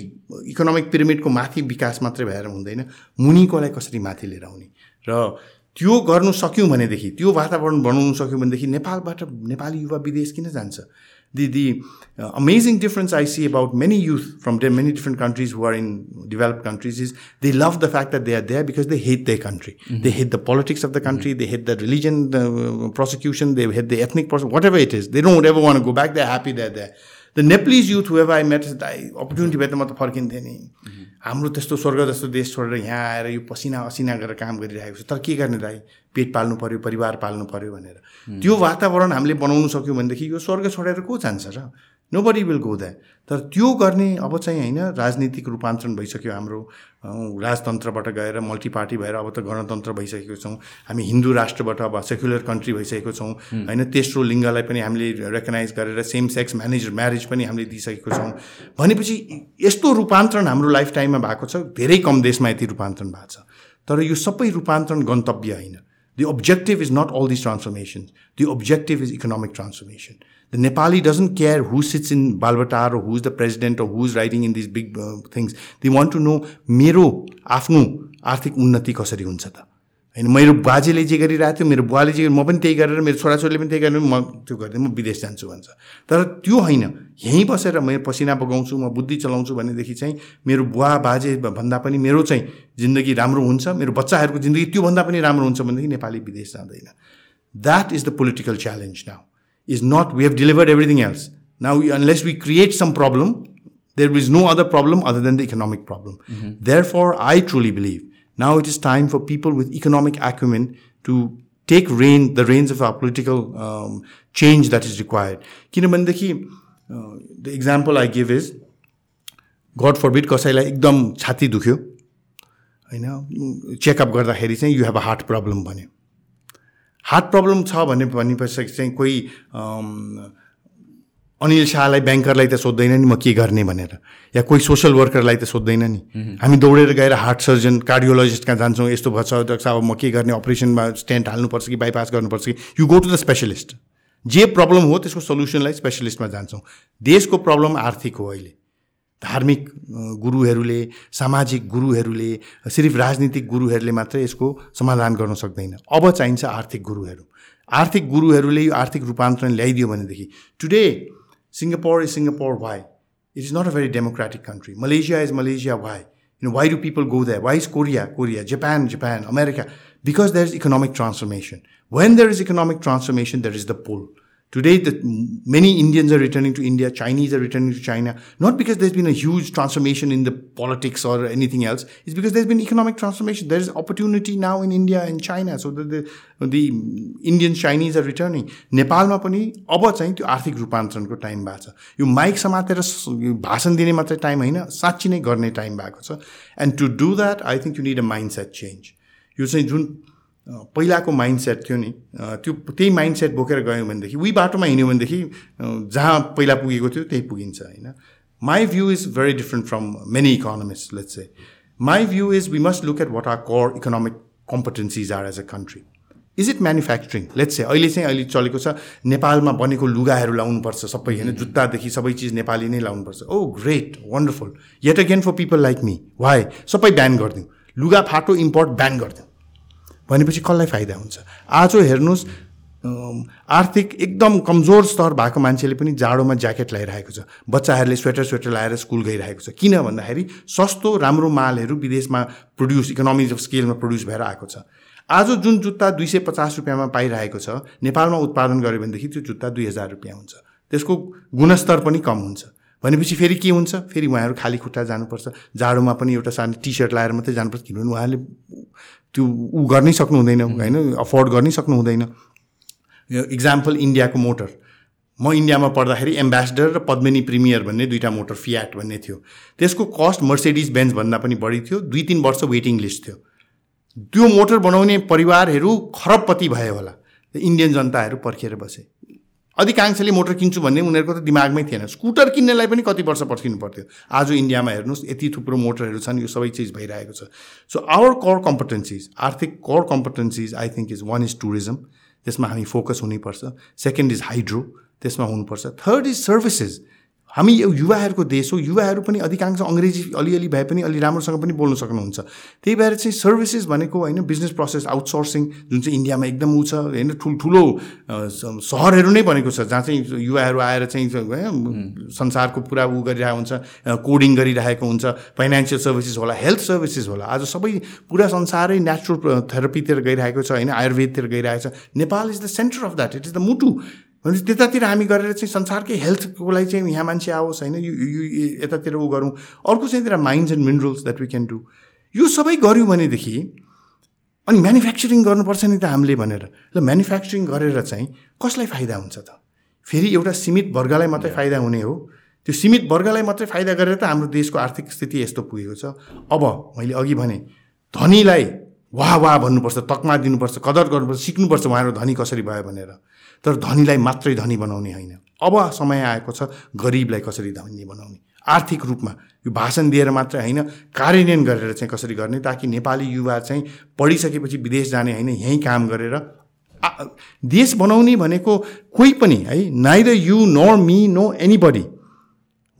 इकोनोमिक पिरिमिडको माथि विकास मात्रै भएर हुँदैन मुनिकोलाई कसरी माथि लिएर आउने र त्यो गर्नु सक्यौँ भनेदेखि त्यो वातावरण बनाउनु सक्यौँ भनेदेखि नेपालबाट नेपाली युवा विदेश किन जान्छ the the amazing difference I see about many youth from the many different countries who are in developed countries is they love the factor are there because they hate the country they hate the politics of the country they hate the religion prosecution they hate the ethnic whatever it is they don't ever want go back the happy that that the Nepalese youth wave I mat दाई अपर्च्युनिटी भए त म त फर्किन्थेँ नि हाम्रो त्यस्तो स्वर्ग जस्तो देश छोडेर यहाँ आएर यो पसिना असिना गरेर काम गरिरहेको छ तर के गर्ने दाइ पेट पाल्नु पऱ्यो परिवार पाल्नु पऱ्यो भनेर mm. त्यो वातावरण हामीले बनाउनु सक्यौँ भनेदेखि यो स्वर्ग छोडेर को जान्छ र nobody will go that तर त्यो गर्ने अब चाहिँ होइन राजनीतिक रूपान्तरण भइसक्यो हाम्रो राजतन्त्रबाट गएर मल्टी पार्टी भएर अब त गणतन्त्र भइसकेको छौँ हामी हिन्दू राष्ट्रबाट अब सेक्युलर कन्ट्री भइसकेको छौँ होइन तेस्रो लिङ्गलाई पनि हामीले रेकगनाइज गरेर सेम सेक्स म्यानेज म्यारेज पनि हामीले दिइसकेको छौँ भनेपछि यस्तो रूपान्तरण हाम्रो लाइफ टाइममा भएको छ धेरै कम देशमा यति रूपान्तरण भएको छ तर यो सबै रूपान्तरण गन्तव्य होइन the objective is not all this transformation the objective is economic transformation the Nepali doesn't care who sits in Balbatar who is the president or who's writing in this big uh, things. They want no मेरो आफ्नो आर्थिक उन्नति कसरी हुन्छ त होइन मेरो बाजेले जे गरिरहेको थियो मेरो बुवाले जे म पनि त्यही गरेर मेरो छोराछोरीले पनि त्यही गरेर म त्यो गर्दै म विदेश जान्छु भन्छ तर त्यो होइन यहीँ बसेर म पसिना बगाउँछु म बुद्धि चलाउँछु भनेदेखि चाहिँ मेरो बुवा बाजे भन्दा पनि मेरो चाहिँ जिन्दगी राम्रो हुन्छ मेरो बच्चाहरूको जिन्दगी त्योभन्दा पनि राम्रो हुन्छ भनेदेखि नेपाली विदेश जाँदैन that is the political challenge now is not, we have delivered everything else. Now, we, unless we create some problem, there is no other problem other than the economic problem. Mm-hmm. Therefore, I truly believe now it is time for people with economic acumen to take rein, the reins of our political um, change that is required. किनभनेदेखि the example I give is, God ekdam chhati dukhyo छाती दुख्यो होइन चेकअप गर्दाखेरि chai you have a heart problem भन्यो हार्ट प्रब्लम छ भने भनेपछि चाहिँ कोही अनिल शाहलाई ब्याङ्करलाई त सोध्दैन नि म के गर्ने भनेर या कोही सोसल वर्करलाई त सोध्दैन नि हामी दौडेर गएर हार्ट सर्जन कार्डियोलोजिस्ट कहाँ जान्छौँ यस्तो भएछ डक्टर साहब म के गर्ने अपरेसनमा स्ट्यान्ड हाल्नुपर्छ कि बाइपास गर्नुपर्छ कि you go to the specialist जे प्रब्लम हो त्यसको सल्युसनलाई स्पेसलिस्टमा जान्छौँ देशको प्रब्लम आर्थिक हो अहिले धार्मिक गुरुहरूले सामाजिक गुरुहरूले सिर्फ राजनीतिक गुरुहरूले मात्रै यसको समाधान गर्न सक्दैन अब चाहिन्छ आर्थिक गुरुहरू आर्थिक गुरुहरूले यो आर्थिक रूपान्तरण ल्याइदियो भनेदेखि today Singapore is Singapore why it is not a very democratic country Malaysia is Malaysia why you why do people go that why is Korea Korea Japan Japan America because there is economic transformation when there is economic transformation there is the pull Today, the, many Indians are returning to India, Chinese are returning to China, not because there's been a huge transformation in the politics or anything else. It's because there's been economic transformation. There's opportunity now in India and China. So the, the, the Indian Chinese are returning. Nepal नेपालमा पनि अब चाहिँ त्यो आर्थिक रूपान्तरणको टाइम भएको छ यो mic samate ra bhashan dine matra time haina नै गर्ने टाइम भएको छ cha And to do that, I think you need a mindset change. You say, Jun... पहिलाको माइन्डसेट थियो नि त्यो त्यही माइन्डसेट बोकेर गयौँ भनेदेखि उही बाटोमा हिँड्यौँ भनेदेखि जहाँ पहिला पुगेको थियो त्यही पुगिन्छ होइन my view is very different from many economist let's uh my view is we must look at what are core economic competencies are as a country is it manufacturing let's uh अहिले चाहिँ अहिले चलेको छ नेपालमा बनेको लुगाहरू लाउनुपर्छ सबै होइन जुत्तादेखि सबै चिज नेपाली नै लाउनुपर्छ ओ great wonderful yet again for people like me why सबै ब्यान गरिदिउँ लुगा फाटो इम्पोर्ट ब्यान गरिदिउँ भनेपछि कसलाई फाइदा हुन्छ आज हेर्नुहोस् आर्थिक एकदम कमजोर स्तर भएको मान्छेले पनि जाडोमा ज्याकेट लगाइरहेको छ बच्चाहरूले स्वेटर स्वेटर लगाएर स्कुल गइरहेको छ किन भन्दाखेरि सस्तो राम्रो मालहरू विदेशमा प्रड्युस इकोनोमिक स्केलमा प्रड्युस भएर आएको छ आज जुन जुत्ता दुई सय पचास रुपियाँमा पाइरहेको छ नेपालमा उत्पादन गऱ्यो भनेदेखि त्यो जुत्ता दुई हजार रुपियाँ हुन्छ त्यसको गुणस्तर पनि कम हुन्छ भनेपछि फेरि के हुन्छ फेरि उहाँहरू खाली खुट्टा जानुपर्छ जाडोमा पनि एउटा सानो टी सर्ट लगाएर मात्रै जानुपर्छ किनभने उहाँहरूले त्यो ऊ गर्नै सक्नु हुँदैन होइन अफोर्ड गर्नै सक्नु हुँदैन यो इक्जाम्पल इन्डियाको मोटर म इन्डियामा पढ्दाखेरि एम्बेसडर र पद्मिनी प्रिमियर भन्ने दुईवटा मोटर फियाट भन्ने थियो त्यसको कस्ट मर्सिडिज भन्दा पनि बढी थियो दुई तिन वर्ष वेटिङ लिस्ट थियो त्यो मोटर बनाउने परिवारहरू खरबपति भयो होला इन्डियन जनताहरू पर्खिएर बसे अधिकांशले मोटर किन्छु भन्ने उनीहरूको त दिमागमै थिएन स्कुटर किन्नेलाई पनि कति वर्ष पर्खिनु पर्थ्यो आज इन्डियामा हेर्नुहोस् यति थुप्रो मोटरहरू छन् यो सबै चिज भइरहेको छ सो आवर कर कम्पिटेन्सिज आर्थिक core competencies I think is one is tourism त्यसमा हामी फोकस हुनैपर्छ सेकेन्ड इज हाइड्रो त्यसमा हुनुपर्छ थर्ड इज सर्भिसेस हामी यो युवाहरूको देश हो युवाहरू पनि अधिकांश अङ्ग्रेजी अलिअलि भए पनि अलि राम्रोसँग पनि बोल्न सक्नुहुन्छ त्यही भएर चाहिँ सर्भिसेस भनेको होइन बिजनेस प्रोसेस आउटसोर्सिङ जुन चाहिँ इन्डियामा एकदम ऊ छ होइन ठुल्ठुलो सहरहरू नै बनेको छ जहाँ चाहिँ युवाहरू आएर चाहिँ संसारको पुरा ऊ गरिरहेको हुन्छ कोडिङ गरिरहेको हुन्छ फाइनेन्सियल सर्भिसेस होला हेल्थ सर्भिसेस होला आज सबै पुरा संसारै नेचुरल थेरापीतिर गइरहेको छ होइन आयुर्वेदतिर गइरहेको छ Nepal is the centre of that it is the मुटु भनेपछि त्यतातिर हामी गरेर चाहिँ संसारकै हेल्थको लागि चाहिँ यहाँ मान्छे आओस् होइन यतातिर ऊ गरौँ अर्को चाहिँ त्यहाँ mines and minerals that we can do यो सबै गऱ्यौँ भनेदेखि अनि म्यानुफ्याक्चरिङ गर्नुपर्छ नि त हामीले भनेर ल म्यानुफ्याक्चरिङ गरेर चाहिँ कसलाई फाइदा हुन्छ त फेरि एउटा सीमित वर्गलाई मात्रै फाइदा हुने हो त्यो सीमित वर्गलाई मात्रै फाइदा गरेर त हाम्रो देशको आर्थिक स्थिति यस्तो पुगेको छ अब मैले अघि भने धनीलाई वाह वाह भन्नुपर्छ तकमा दिनुपर्छ कदर गर्नुपर्छ सिक्नुपर्छ उहाँहरू धनी कसरी भयो भनेर तर धनीलाई मात्रै धनी बनाउने होइन अब समय आएको छ गरिबलाई कसरी धनी बनाउने आर्थिक रूपमा यो भाषण दिएर मात्रै होइन कार्यान्वयन गरेर चाहिँ कसरी गर्ने ताकि नेपाली युवा चाहिँ पढिसकेपछि विदेश जाने होइन यहीँ काम गरेर देश बनाउने भनेको कोही पनि है नाइ neither you know me no anybody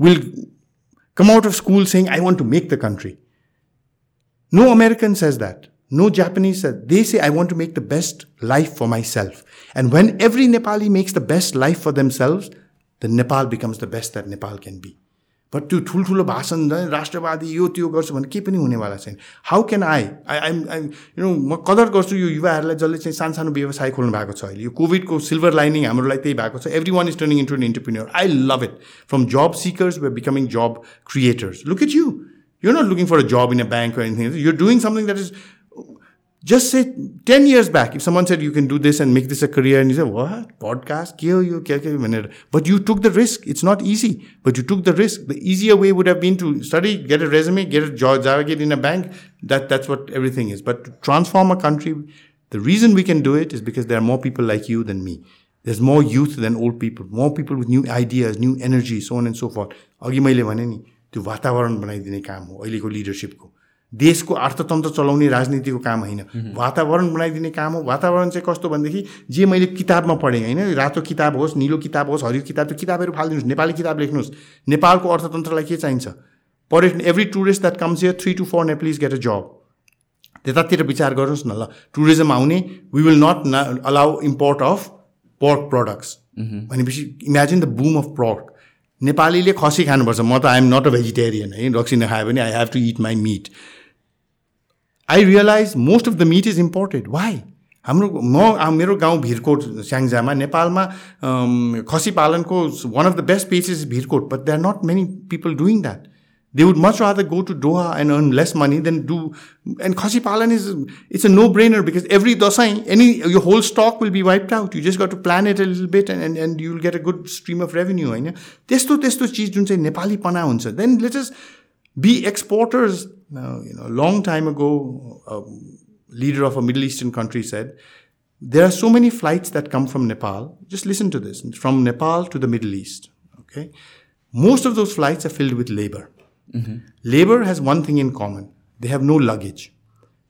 will come out of school saying I want to make the country no American says that no Japanese, they say, I want to make the best life for myself. And when every Nepali makes the best life for themselves, then Nepal becomes the best that Nepal can be. But त्यो ठुल्ठुलो भाषण झन् राष्ट्रवादी यो त्यो गर्छु भने केही पनि हुनेवाला छैन how can I I I'm I'm you know म कदर गर्छु यो युवाहरूलाई जसले चाहिँ सानसानो व्यवसाय खोल्नु भएको छ अहिले यो कोभिडको सिल्भर लाइनिङ हाम्रो लागि त्यही भएको छ everyone is turning into an entrepreneur I love it from job seekers we becoming job creators look it you you're not looking for a job in a bank anything you're doing something that is just say 10 years back, if someone said you can do this and make this a career, and you say, What? Podcast? But you took the risk. It's not easy, but you took the risk. The easier way would have been to study, get a resume, get a job, get in a bank. That, that's what everything is. But to transform a country, the reason we can do it is because there are more people like you than me. There's more youth than old people, more people with new ideas, new energy, so on and so forth. अघि मैले भने नि त्यो वातावरण बनाइदिने काम हो अहिलेको लिडरसिपको देशको अर्थतन्त्र चलाउने राजनीतिको काम होइन वातावरण बनाइदिने काम हो वातावरण चाहिँ कस्तो भनेदेखि जे मैले किताबमा पढेँ होइन रातो किताब होस् निलो किताब होस् हरियो किताब त्यो किताबहरू फालिदिनुहोस् नेपाली किताब लेख्नुहोस् नेपालको अर्थतन्त्रलाई के चाहिन्छ पर्यटन every tourist that comes year three to four ने प्लिज गेट अ जब त्यतातिर विचार गर्नुहोस् न ल टुरिज्म आउने वी विल नट न allow import of pork products भनेपछि imagine the boom of pork नेपालीले खसी खानुपर्छ म त आइएम नट अ भेजिटेरियन है रक्सी नखाए पनि I have to eat my meat I realise most of the meat is imported why हाम्रो म मेरो गाउँ भिरकोट स्याङ्जामा नेपालमा खसी पालनको one of the best place is Bhirkot but they are not many people doing that they would much the go to Doha and earn less money then do and खसी पालन is it's a no brainer because every Dashain any यो whole stock will be wiped out you just got to plan at all bet and and you will get a good stream of revenue होइन त्यस्तो त्यस्तो चिज जुन चाहिँ नेपालीपना हुन्छ then let us be exporters Now, you know, a long time ago, a leader of a Middle Eastern country said, there are so many flights that come from Nepal. Just listen to this from Nepal to the Middle East. Okay. Most of those flights are filled with labor. Mm-hmm. Labor has one thing in common they have no luggage.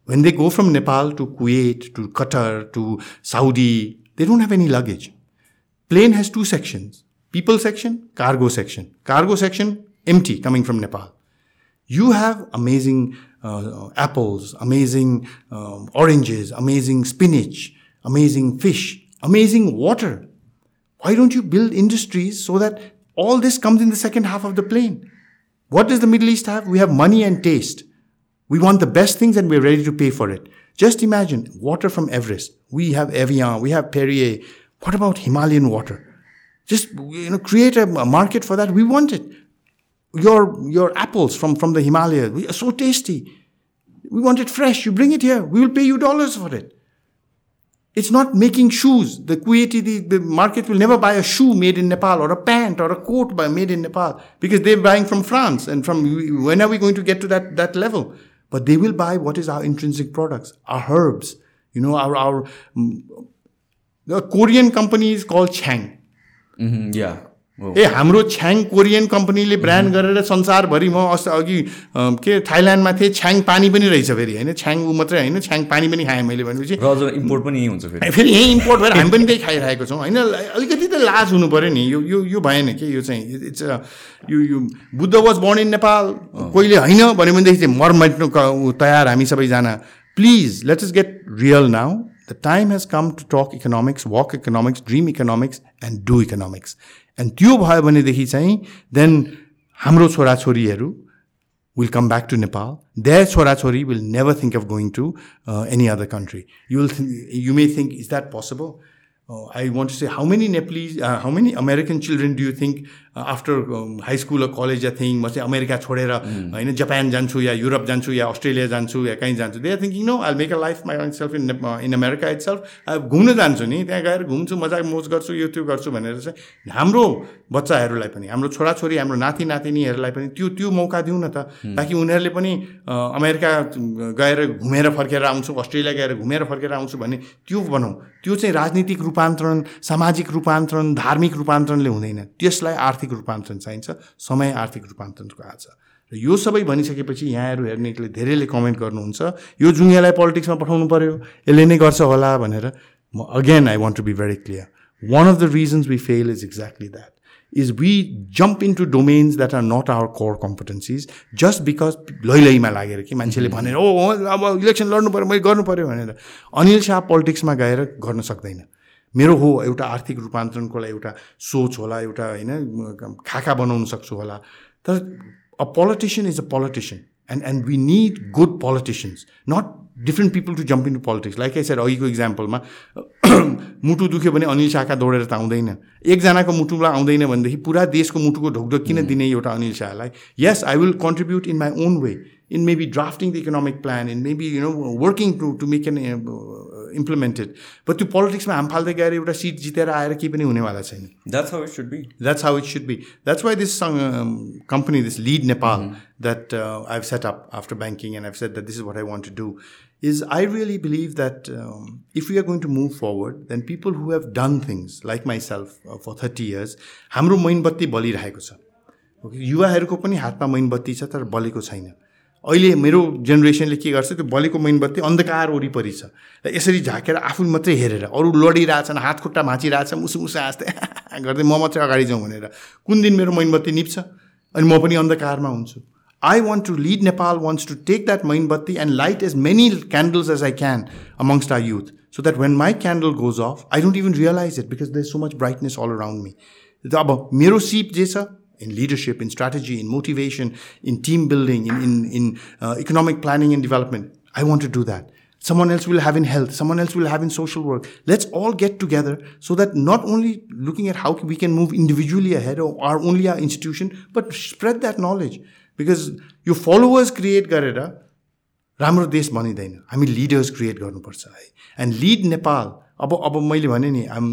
When they go from Nepal to Kuwait, to Qatar, to Saudi, they don't have any luggage. Plane has two sections people section, cargo section. Cargo section, empty coming from Nepal. You have amazing uh, uh, apples, amazing um, oranges, amazing spinach, amazing fish, amazing water. Why don't you build industries so that all this comes in the second half of the plane? What does the Middle East have? We have money and taste. We want the best things and we're ready to pay for it. Just imagine water from Everest. We have Evian, we have Perrier. What about Himalayan water? Just you know, create a, a market for that. We want it your, your apples from, from the Himalayas. We are so tasty. We want it fresh. You bring it here. We will pay you dollars for it. It's not making shoes. The Kuwaiti, the, the market will never buy a shoe made in Nepal or a pant or a coat by, made in Nepal because they're buying from France and from when are we going to get to that, that level? But they will buy what is our intrinsic products, our herbs, you know, our, our, mm, the Korean company is called Chang. Mm-hmm, yeah. ए हाम्रो छ्याङ कोरियन कम्पनीले ब्रान्ड गरेर संसारभरि म अस्ति अघि के थाइल्यान्डमा थिएँ छ्याङ पानी पनि रहेछ फेरि होइन छ्याङ ऊ मात्रै होइन छ्याङ पानी पनि खाएँ मैले भनेपछि इम्पोर्ट पनि यहीँ हुन्छ फेरि फेरि यहीँ इम्पोर्ट भएर हामी पनि त्यही खाइरहेको छौँ होइन अलिकति त लाज हुनु पऱ्यो नि यो यो यो भएन कि यो चाहिँ इट्स यो यो Buddha was born in Nepal कोहीले होइन भन्यो भनेदेखि चाहिँ मर्मेट्नु तयार हामी सबैजना please let us get real now the time has come to talk economics walk economics dream economics and do economics and त्यो भयो भनेदेखि चाहिँ देन हाम्रो छोराछोरीहरू will come back to Nepal they छोराछोरी will never think of going to any other country you will you may think is that possible I want to say how many Nepalese, how many American children do you think after high school college yeah thing म चाहिँ अमेरिका छोडेर होइन जापान जान्छु या युरोप जान्छु या अस्ट्रेलिया जान्छु या कहीँ जान्छु they are thinking no I make a life myself in in America itself घुम्न जान्छु नि त्यहाँ गएर घुम्छु मजाक मोज गर्छु यो त्यो गर्छु भनेर चाहिँ हाम्रो बच्चाहरूलाई पनि हाम्रो छोराछोरी हाम्रो नाति नातिनीहरूलाई पनि त्यो त्यो मौका दिउँ न त ताकि उनीहरूले पनि अमेरिका गएर घुमेर फर्केर आउँछु अस्ट्रेलिया गएर घुमेर फर्केर आउँछु भने त्यो भनौँ त्यो चाहिँ राजनीतिक रूपान्तरण सामाजिक रूपान्तरण धार्मिक रूपान्तरणले हुँदैन त्यसलाई आर्थिक रूपान्तरण चाहिन्छ समय आर्थिक रूपान्तरणको आज र यो सबै भनिसकेपछि यहाँहरू हेर्नेले धेरैले कमेन्ट गर्नुहुन्छ यो जुङ्गेलाई पोलिटिक्समा पठाउनु पऱ्यो यसले नै गर्छ होला भनेर म again I want to be very clear one of the reasons we fail is exactly that is is we jump into domains that are not our core competencies just because लैलैमा लागेर कि मान्छेले mm-hmm. भनेर ओ अब इलेक्सन लड्नु पऱ्यो मैले गर्नु पऱ्यो भनेर अनिल शाह पोलिटिक्समा गएर गर्न सक्दैन मेरो हो एउटा आर्थिक रूपान्तरणको एउटा सोच होला एउटा होइन खाका बनाउन सक्छु होला तर a politician is a politician and and we need good politicians not different people to jump into politics like I अघिको इक्जाम्पलमा मुटु दुख्यो भने अनिल शाहका दौडेर त आउँदैन एकजनाको मुटुलाई आउँदैन भनेदेखि पुरा देशको मुटुको ढोकढोक किन दिने एउटा Anil शाहलाई yes I will contribute in my own way in maybe drafting the economic plan in maybe you know working to to make an implemented but त्यो पोलिटिक्समा हाम फाल्दै गएर एउटा सिट जितेर आएर केही पनि हुनेवाला छैन that's how it should be that's how it should be that's why this company this Lead Nepal that I have set up after banking and have set that this is what I want to do is I really believe that um, if we are going to move forward, then people who have done things like myself uh, for 30 years, हाम्रो मैनबत्ती बलिरहेको छ ओके युवाहरूको पनि हातमा मैनबत्ती छ तर बलेको छैन अहिले मेरो जेनेरेसनले के गर्छ त्यो बलेको मेनबत्ती अन्धकार वरिपरि छ र यसरी झाँकेर आफू मात्रै हेरेर अरू लडिरहेछन् हात खुट्टा माचिरहेछ मुसु मुसा आस्ते गर्दै म मात्रै अगाडि जाउँ भनेर कुन दिन मेरो मेनबत्ती निप्छ अनि म पनि अन्धकारमा हुन्छु I want to Lead Nepal wants to take that मेनबत्ती and light as many candles as I can amongst our youth so that when my candle goes off I don't even realise it because they so much brightness all around me अब मेरो सिप जे छ in leadership, in strategy, in motivation, in team building, in, in, in uh, economic planning and development. I want to do that. Someone else will have in health, someone else will have in social work. Let's all get together so that not only looking at how we can move individually ahead or our only our institution, but spread that knowledge. Because your followers create गरेर राम्रो देश बनिँदैन हामी लिडर्स क्रिएट गर्नुपर्छ है एन्ड लिड नेपाल अब अब मैले भने नि um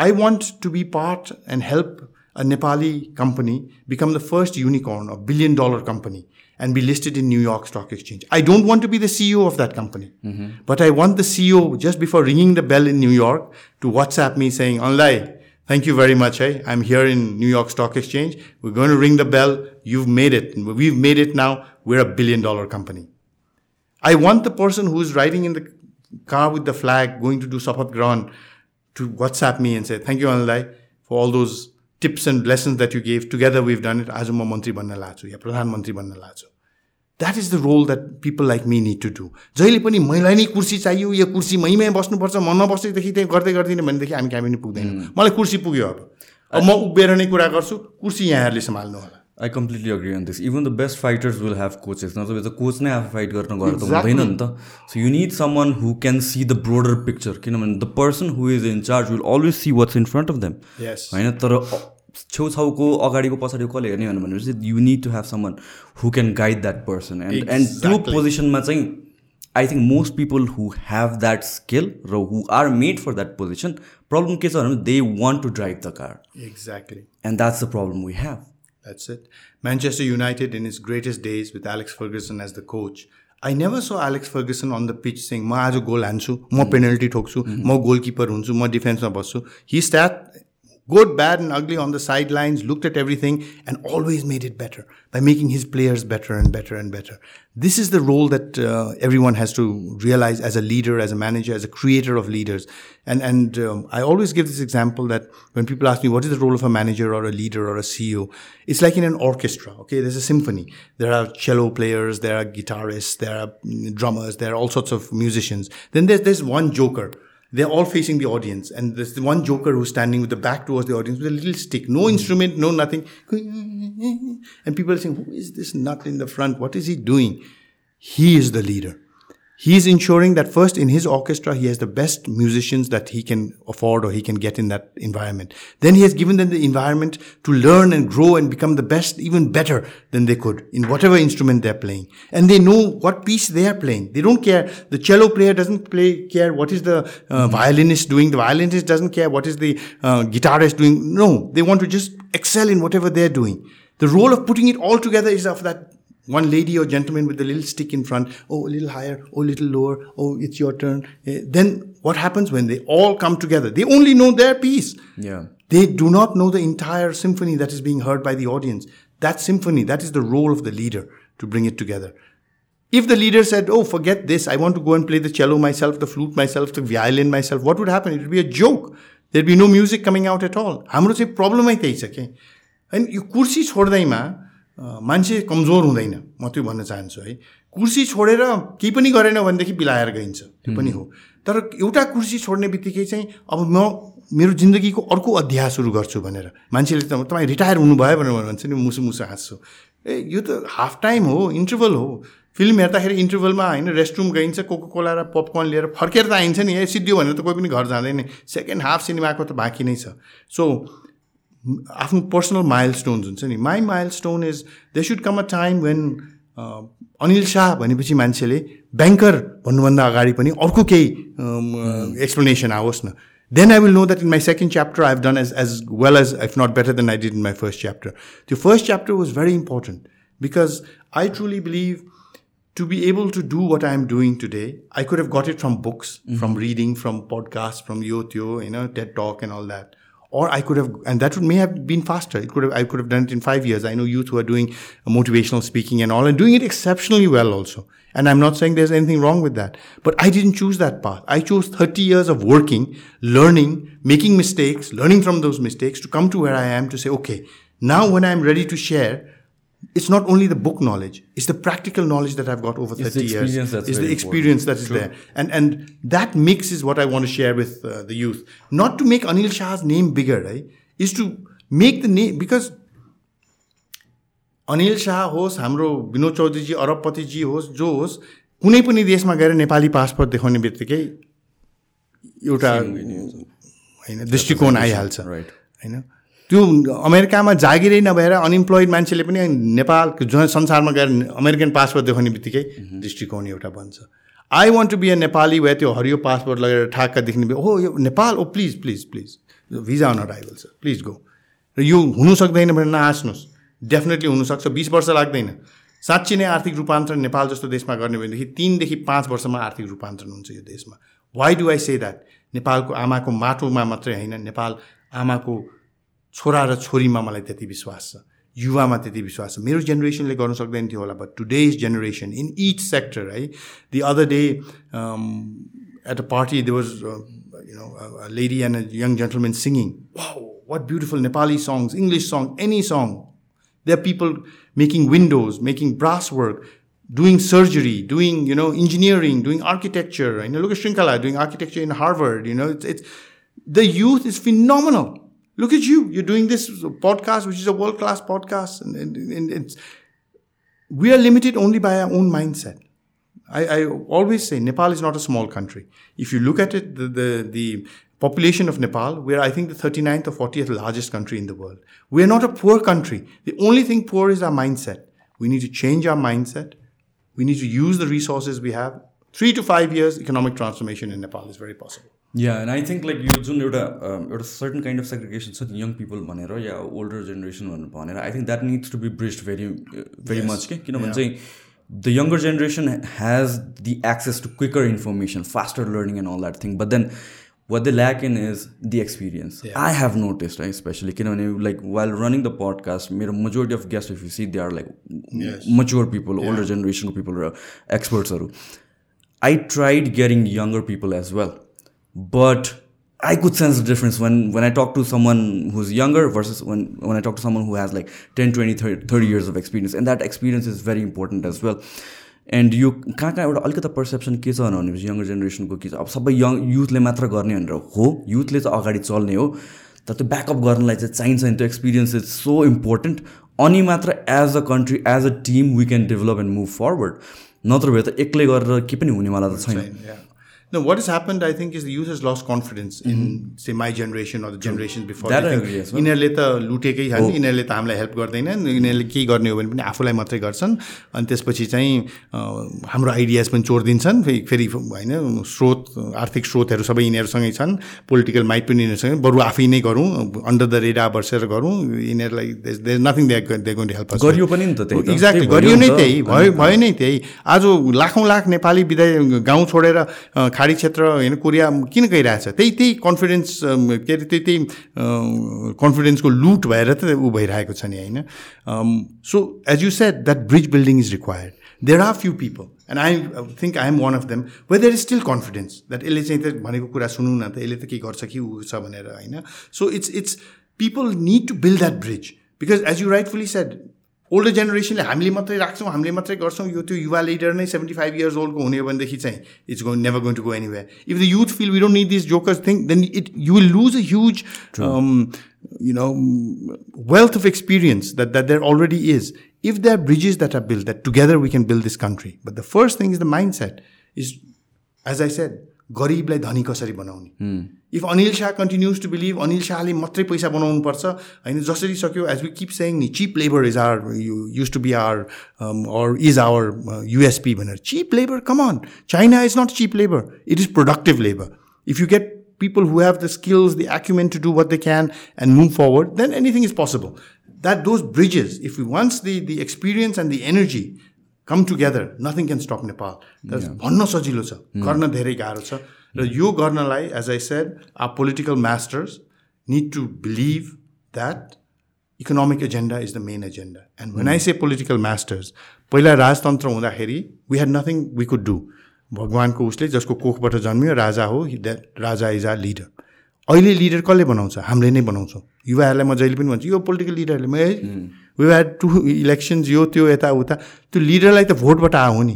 I want to be part and help a Nepali company become the first unicorn or billion dollar company and be listed in New York Stock Exchange. I don't want to be the CEO of that company, mm-hmm. but I want the CEO just before ringing the bell in New York to WhatsApp me saying, Online, thank you very much. Hey, eh? I'm here in New York Stock Exchange. We're going to ring the bell. You've made it. We've made it now. We're a billion dollar company. I want the person who's riding in the car with the flag going to do Sapat Gran to WhatsApp me and say, thank you, Anlai, for all those tips and lessons that you gave together we've done it आज म मन्त्री बन्न लाग्छु या प्रधानमन्त्री बन्न लाग्छु that is the role that people like me need to do जहिले पनि मैलाई नै कुर्सी चाहियो यो कुर्सी मैमै बस्नुपर्छ म नबसेदेखि त्यहीँ गर्दै गर्दिनँ भनेदेखि हामी कहाँ पनि पुग्दैनौँ मलाई कुर्सी पुग्यो अब म उभिएर नै कुरा गर्छु कुर्सी यहाँहरूले सम्हाल्नु होला I completely agree on this. Even the best fighters will have coaches. नत्र त कोच नै आफू फाइट गर्न गएर त हुँदैन नि त so you need someone who can see the broader picture किनभने the person who is in charge will always see what's in front of them Yes. होइन तर छेउछाउको अगाडिको पछाडिको कसले हेर्ने भनेपछि you need to have someone who can guide that person and and त्यो पोजिसनमा चाहिँ I think most people who have that skill र who are made for that position problem के छ भने they want to drive the car exactly and that's the problem we have That's it. Manchester United in its greatest days with Alex Ferguson as the coach. I never saw Alex Ferguson on the pitch saying म आज गोल हान्छु म पेनल्टी ठोक्छु म गोलकिपर हुन्छु म डिफेन्समा बस्छु he stat good, bad, and ugly on the sidelines, looked at everything, and always made it better by making his players better and better and better. This is the role that uh, everyone has to realize as a leader, as a manager, as a creator of leaders. And and um, I always give this example that when people ask me what is the role of a manager or a leader or a CEO, it's like in an orchestra. Okay, there's a symphony. There are cello players, there are guitarists, there are mm, drummers, there are all sorts of musicians. Then there's there's one joker they're all facing the audience. And there's the one joker who's standing with the back towards the audience with a little stick, no hmm. instrument, no nothing. And people are saying, Who is this nut in the front? What is he doing? He is the leader he's ensuring that first in his orchestra he has the best musicians that he can afford or he can get in that environment then he has given them the environment to learn and grow and become the best even better than they could in whatever instrument they're playing and they know what piece they are playing they don't care the cello player doesn't play care what is the uh, mm-hmm. violinist doing the violinist doesn't care what is the uh, guitarist doing no they want to just excel in whatever they're doing the role of putting it all together is of that one lady or gentleman with a little stick in front, oh, a little higher, oh, a little lower, oh, it's your turn. Eh, then what happens when they all come together? They only know their piece. Yeah. They do not know the entire symphony that is being heard by the audience. That symphony, that is the role of the leader to bring it together. If the leader said, Oh, forget this, I want to go and play the cello myself, the flute myself, the violin myself, what would happen? It would be a joke. There'd be no music coming out at all. हाम्रो चाहिँ प्रब्लमै त्यही छ कि होइन यो कुर्सी छोड्दैमा मान्छे कमजोर हुँदैन म त्यो भन्न चाहन्छु है कुर्सी छोडेर केही पनि गरेन भनेदेखि बिलाएर गइन्छ त्यो पनि हो तर एउटा कुर्सी छोड्ने बित्तिकै चाहिँ अब म मेरो जिन्दगीको अर्को अध्याय सुरु गर्छु भनेर मान्छेले त तपाईँ रिटायर हुनुभयो भनेर भन्छ नि मुसु मुसु हाँस्छु ए यो त हाफ टाइम हो इन्टरभल हो फिल्म हेर्दाखेरि इन्टरभलमा होइन रेस्टरुम गइन्छ कोको कोला र पपकर्न लिएर फर्केर त आइन्छ नि ए सिद्धियो भनेर त कोही पनि घर जाँदैन सेकेन्ड हाफ सिनेमाको त बाँकी नै छ सो आफ्नो पर्सनल माइल स्टोन्स हुन्छ नि my milestone is they should come a time when Anil Shah भनेपछि मान्छेले ब्याङ्कर भन्नुभन्दा अगाडि पनि अर्को केही एक्सप्लेनेसन आओस् न then I will know that in my second chapter I've done as, as well as, if not better than I did in my first chapter. The first chapter was very important because I truly believe to be able to do what I'm doing today, I could have got it from books, mm-hmm. from reading, from podcasts, from YouTube, you know, TED Talk and all that or I could have, and that would may have been faster. It could have, I could have done it in five years. I know youth who are doing motivational speaking and all and doing it exceptionally well also. And I'm not saying there's anything wrong with that, but I didn't choose that path. I chose 30 years of working, learning, making mistakes, learning from those mistakes to come to where I am to say, okay, now when I'm ready to share, it's not only the book knowledge it's the practical knowledge that i've got over 30 it's years it's the experience important. that is True. there and and that mix is what i want to share with uh, the youth not to make anil shah's name bigger right is to make the name because Anil Anil Shah होस् हाम्रो विनोद चौधरीजी अरबपतिजी होस् जो होस् कुनै पनि देशमा गएर नेपाली पासपोर्ट देखाउने बित्तिकै एउटा होइन दृष्टिकोण आइहाल्छ होइन त्यो अमेरिकामा जागिरै नभएर अनइम्प्लोइड मान्छेले पनि नेपाल जुन संसारमा गएर अमेरिकन पासपोर्ट देखाउने बित्तिकै mhm. दृष्टिकोण एउटा बन्छ I want to be a Nepali भए त्यो हरियो पासपोर्ट लगेर ठ्याक्क देख्ने बित्तिकै हो यो Nepal oh please please please visa on arrival छ प्लिज गो र यो हुनु सक्दैन भने नहाँस्नुहोस् डेफिनेटली हुनसक्छ बिस वर्ष लाग्दैन साँच्ची नै आर्थिक रूपान्तरण नेपाल जस्तो देशमा गर्ने भनेदेखि तिनदेखि पाँच वर्षमा आर्थिक रूपान्तरण हुन्छ यो देशमा why do I say that नेपालको आमाको माटोमा मात्रै होइन नेपाल आमाको छोरा र छोरीमा मलाई त्यति विश्वास छ युवामा त्यति विश्वास छ मेरो जेनेरेसनले गर्नु सक्दैन थियो होला but today's generation in each sector है the other day at a party they was you know lady and a young gentlemen singing what beautiful Nepali songs English song any song they are people making windows making brass work doing surgery, doing you know engineering, doing architecture. You know, look at Shrinkala doing architecture in Harvard. You know, it's, it's the youth is phenomenal. Look at you. You're doing this podcast, which is a world class podcast. And, and, and, it's, we are limited only by our own mindset. I, I, always say Nepal is not a small country. If you look at it, the, the, the population of Nepal, we're, I think, the 39th or 40th largest country in the world. We're not a poor country. The only thing poor is our mindset. We need to change our mindset. We need to use the resources we have. Three to five years, economic transformation in Nepal is very possible. Yeah and I think like यो जुन एउटा एउटा सर्टन काइन्ड अफ सेग्रिगेसन छ यङ पिपल भनेर या ओल्डर जेनेरेसन भनेर I think that needs to be bridged very very much के किनभने चाहिँ the younger generation has the access to quicker information faster learning and all that thing but then what they lack in is the experience. Yeah. I have noticed, right, especially you know, like while running the podcast, majority of guests, if you see, they are like yes. mature people, yeah. older generation people, experts. I tried getting younger people as well But I could sense the difference when, when I talk to someone who's younger versus when, when I talk to someone who has like 10, 20, 30, 30 years of experience. And that experience is very important as well. And यो कहाँ कहाँ एउटा अलिकति पर्सेप्सन के छ भनेपछि यङ्गर जेनेरेसनको के छ अब सबै यङ युथले मात्र गर्ने भनेर हो युथले त अगाडि चल्ने हो तर त्यो ब्याकअप गर्नलाई चाहिँ चाहिन्छ नि त्यो एक्सपिरियन्स इज सो इम्पोर्टेन्ट अनि मात्र as a country as a team we can develop and move forward नत्र भए त एक्लै गरेर के पनि हुनेवाला त छैन No, what has happened, I think, is the youth has lost confidence mm -hmm. in, mm-hmm. say, my generation or the यिनीहरूले त लुटेकै छन् यिनीहरूले oh. त हामीलाई हेल्प गर्दैनन् यिनीहरूले के गर्ने हो भने पनि आफूलाई मात्रै गर्छन् अनि त्यसपछि चाहिँ हाम्रो आइडियाज पनि चोरिदिन्छन् फेरि फेरि होइन स्रोत आर्थिक स्रोतहरू सबै यिनीहरूसँगै छन् पोलिटिकल माइट पनि यिनीहरूसँगै बरु आफै नै गरौँ अन्डर द रेडा बसेर गरौँ यिनीहरूलाई there nothing they going to help गरियो पनि नि त त्यही एक्ज्याक्टली गरियो नै त्यही भयो भयो नै त्यही आज लाखौँ लाख नेपाली विधाय गाउँ छोडेर खाडी क्षेत्र होइन कोरिया किन गइरहेछ त्यही त्यही कन्फिडेन्स के अरे त्यही त्यही कन्फिडेन्सको लुट भएर त ऊ भइरहेको छ नि होइन so as you set that bridge building is required there are few people and I think I am one of them way there is still confidence that यसले चाहिँ त भनेको कुरा सुनौँ न त यसले त के गर्छ कि ऊ छ भनेर होइन so it's it's people need to build that bridge because as you rightfully set older जेनेरेसनले हामीले मात्रै राख्छौँ हामीले मात्रै गर्छौँ यो त्यो युवा लिडर नै सेभेन्टी फाइभ इयर्स ओल्डको हुने हो भनेदेखि चाहिँ it's going never going to go anyway if the youth feel we don't need this jokers thing then it you will lose a huge you know wealth of experience that that there already is if that bridges that are build that together we can build this country but the first thing is the mind set is as I said गरिबलाई धनी कसरी बनाउने if Anil Shah continues to believe Anil शाहले मात्रै पैसा बनाउनुपर्छ होइन जसरी सक्यो एज वी किप सेङ नि cheap labour is our used to be our or is our USP भनेर cheap labour come on China is not cheap labour it is productive labour if you get people who have the skills the acumen to do what they can and move forward then anything is possible that those bridges if you wants the the experience and the energy come together nothing can stop Nepal भन्न सजिलो छ hmm. गर्न धेरै गाह्रो छ र यो गर्नलाई as I said a political masters need to believe that economic agenda is the main agenda and when I say political masters पहिला राजतन्त्र हुँदाखेरि we had nothing we could do भगवान्को उसले जसको कोखबाट जन्मियो राजा हो that raja is a leader अहिले लिडर कसले बनाउँछ हामीले नै बनाउँछौँ युवाहरूलाई म जहिले पनि भन्छु यो पोलिटिकल लिडरहरूले म वी ह्याड टु इलेक्सन्स यो त्यो यताउता त्यो लिडरलाई त भोटबाट आयो नि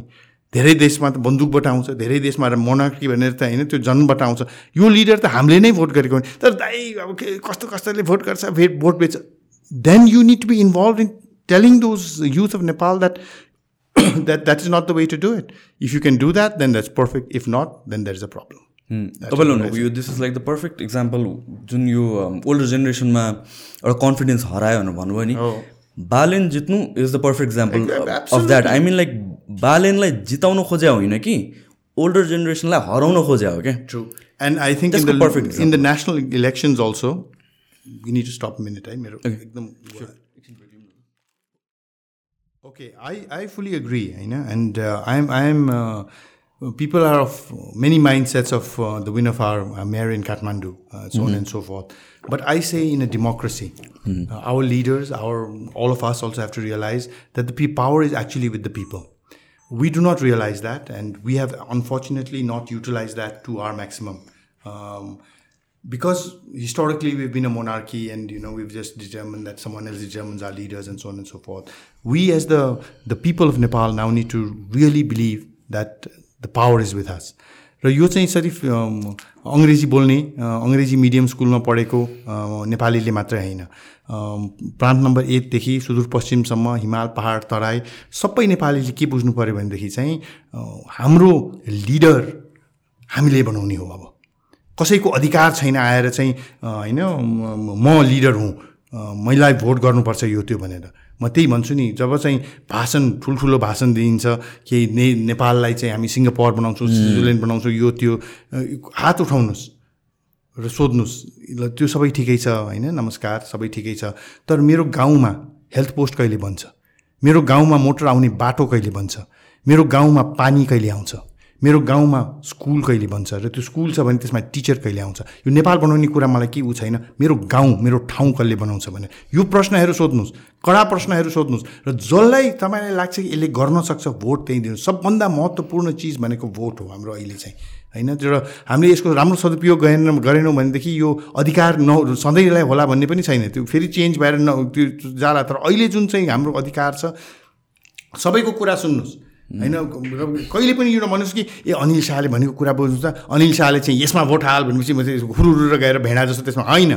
धेरै देशमा त बन्दुकबाट आउँछ धेरै देशमा मोनार्की भनेर त होइन त्यो जन्मबाट आउँछ यो लिडर त हामीले नै भोट गरेको तर दाइ अब के कस्तो कस्तोले भोट गर्छ भेट भोट बेच्छ then you need to be involve in telling those youth of Nepal that that that is not the way to do it if you can do that then that's perfect if not then that is a problem तपाईँले यो this is like the perfect example जुन यो ओल्डर um, जेनेरेसनमा एउटा कन्फिडेन्स हरायो भनेर भन्नुभयो नि बालेन जित्नु is the perfect example of that I mean like बालेनलाई जिताउन खोज्या होइन कि ओल्डर जेनेरेसनलाई हराउन खोज्या हो क्या true and I think in the perfect in the national elections also to stop minute है मेरो एकदम okay I I fully agree होइन and I am I am people are of many mindsets of uh, the win of our uh, mayor in Kathmandu, uh, so mm-hmm. on and so forth. But I say in a democracy, mm-hmm. Uh, our leaders, our all of us also have to realize that the power is actually with the people. We do not realize that, and we have unfortunately not utilized that to our maximum. Um, because historically we've been a monarchy and you know we've just determined that someone else determines our leaders and so on and so forth we as the the people of nepal now need to really believe that the power is with us र यो चाहिँ सिर्फ अङ्ग्रेजी बोल्ने अङ्ग्रेजी मिडियम स्कुलमा पढेको नेपालीले मात्रै होइन प्रान्त नम्बर एकदेखि सुदूरपश्चिमसम्म हिमाल पहाड तराई सबै नेपालीले के बुझ्नु पऱ्यो भनेदेखि चाहिँ हाम्रो लिडर हामीले बनाउने हो अब कसैको अधिकार छैन आएर चाहिँ होइन म लिडर हुँ मैलाई भोट गर्नुपर्छ यो त्यो भनेर म त्यही भन्छु नि जब चाहिँ भाषण ठुल्ठुलो भाषण दिइन्छ केही ने नेपाललाई चाहिँ हामी सिङ्गापुर बनाउँछौँ स्विजरल्यान्ड बनाउँछौँ यो त्यो हात उठाउनुहोस् र सोध्नुहोस् ल त्यो सबै ठिकै छ होइन नमस्कार सबै ठिकै छ तर मेरो गाउँमा हेल्थ पोस्ट कहिले बन्छ मेरो गाउँमा मोटर आउने बाटो कहिले बन्छ मेरो गाउँमा पानी कहिले आउँछ मेरो गाउँमा स्कुल कहिले बन्छ र त्यो स्कुल छ भने त्यसमा टिचर कहिले आउँछ यो नेपाल बनाउने कुरा मलाई के ऊ छैन मेरो गाउँ मेरो ठाउँ कसले बनाउँछ भने यो प्रश्नहरू सोध्नुहोस् कडा प्रश्नहरू सोध्नुहोस् र जसलाई तपाईँलाई लाग्छ कि यसले गर्न सक्छ भोट त्यहीँ दिनु सबभन्दा महत्त्वपूर्ण चिज भनेको भोट हो हाम्रो अहिले चाहिँ होइन र हामीले यसको राम्रो सदुपयोग गरेन गरेनौँ भनेदेखि यो अधिकार न सधैँलाई होला भन्ने पनि छैन त्यो फेरि चेन्ज भएर न त्यो जाला तर अहिले जुन चाहिँ हाम्रो अधिकार छ सबैको कुरा सुन्नुहोस् होइन कहिले पनि एउटा भन्नुहोस् कि ए अनिल शाहले भनेको कुरा बुझ्नु त अनिल शाहले चाहिँ यसमा भोट हाल भनेपछि म चाहिँ हुरुरुर गएर भेडा जस्तो त्यसमा होइन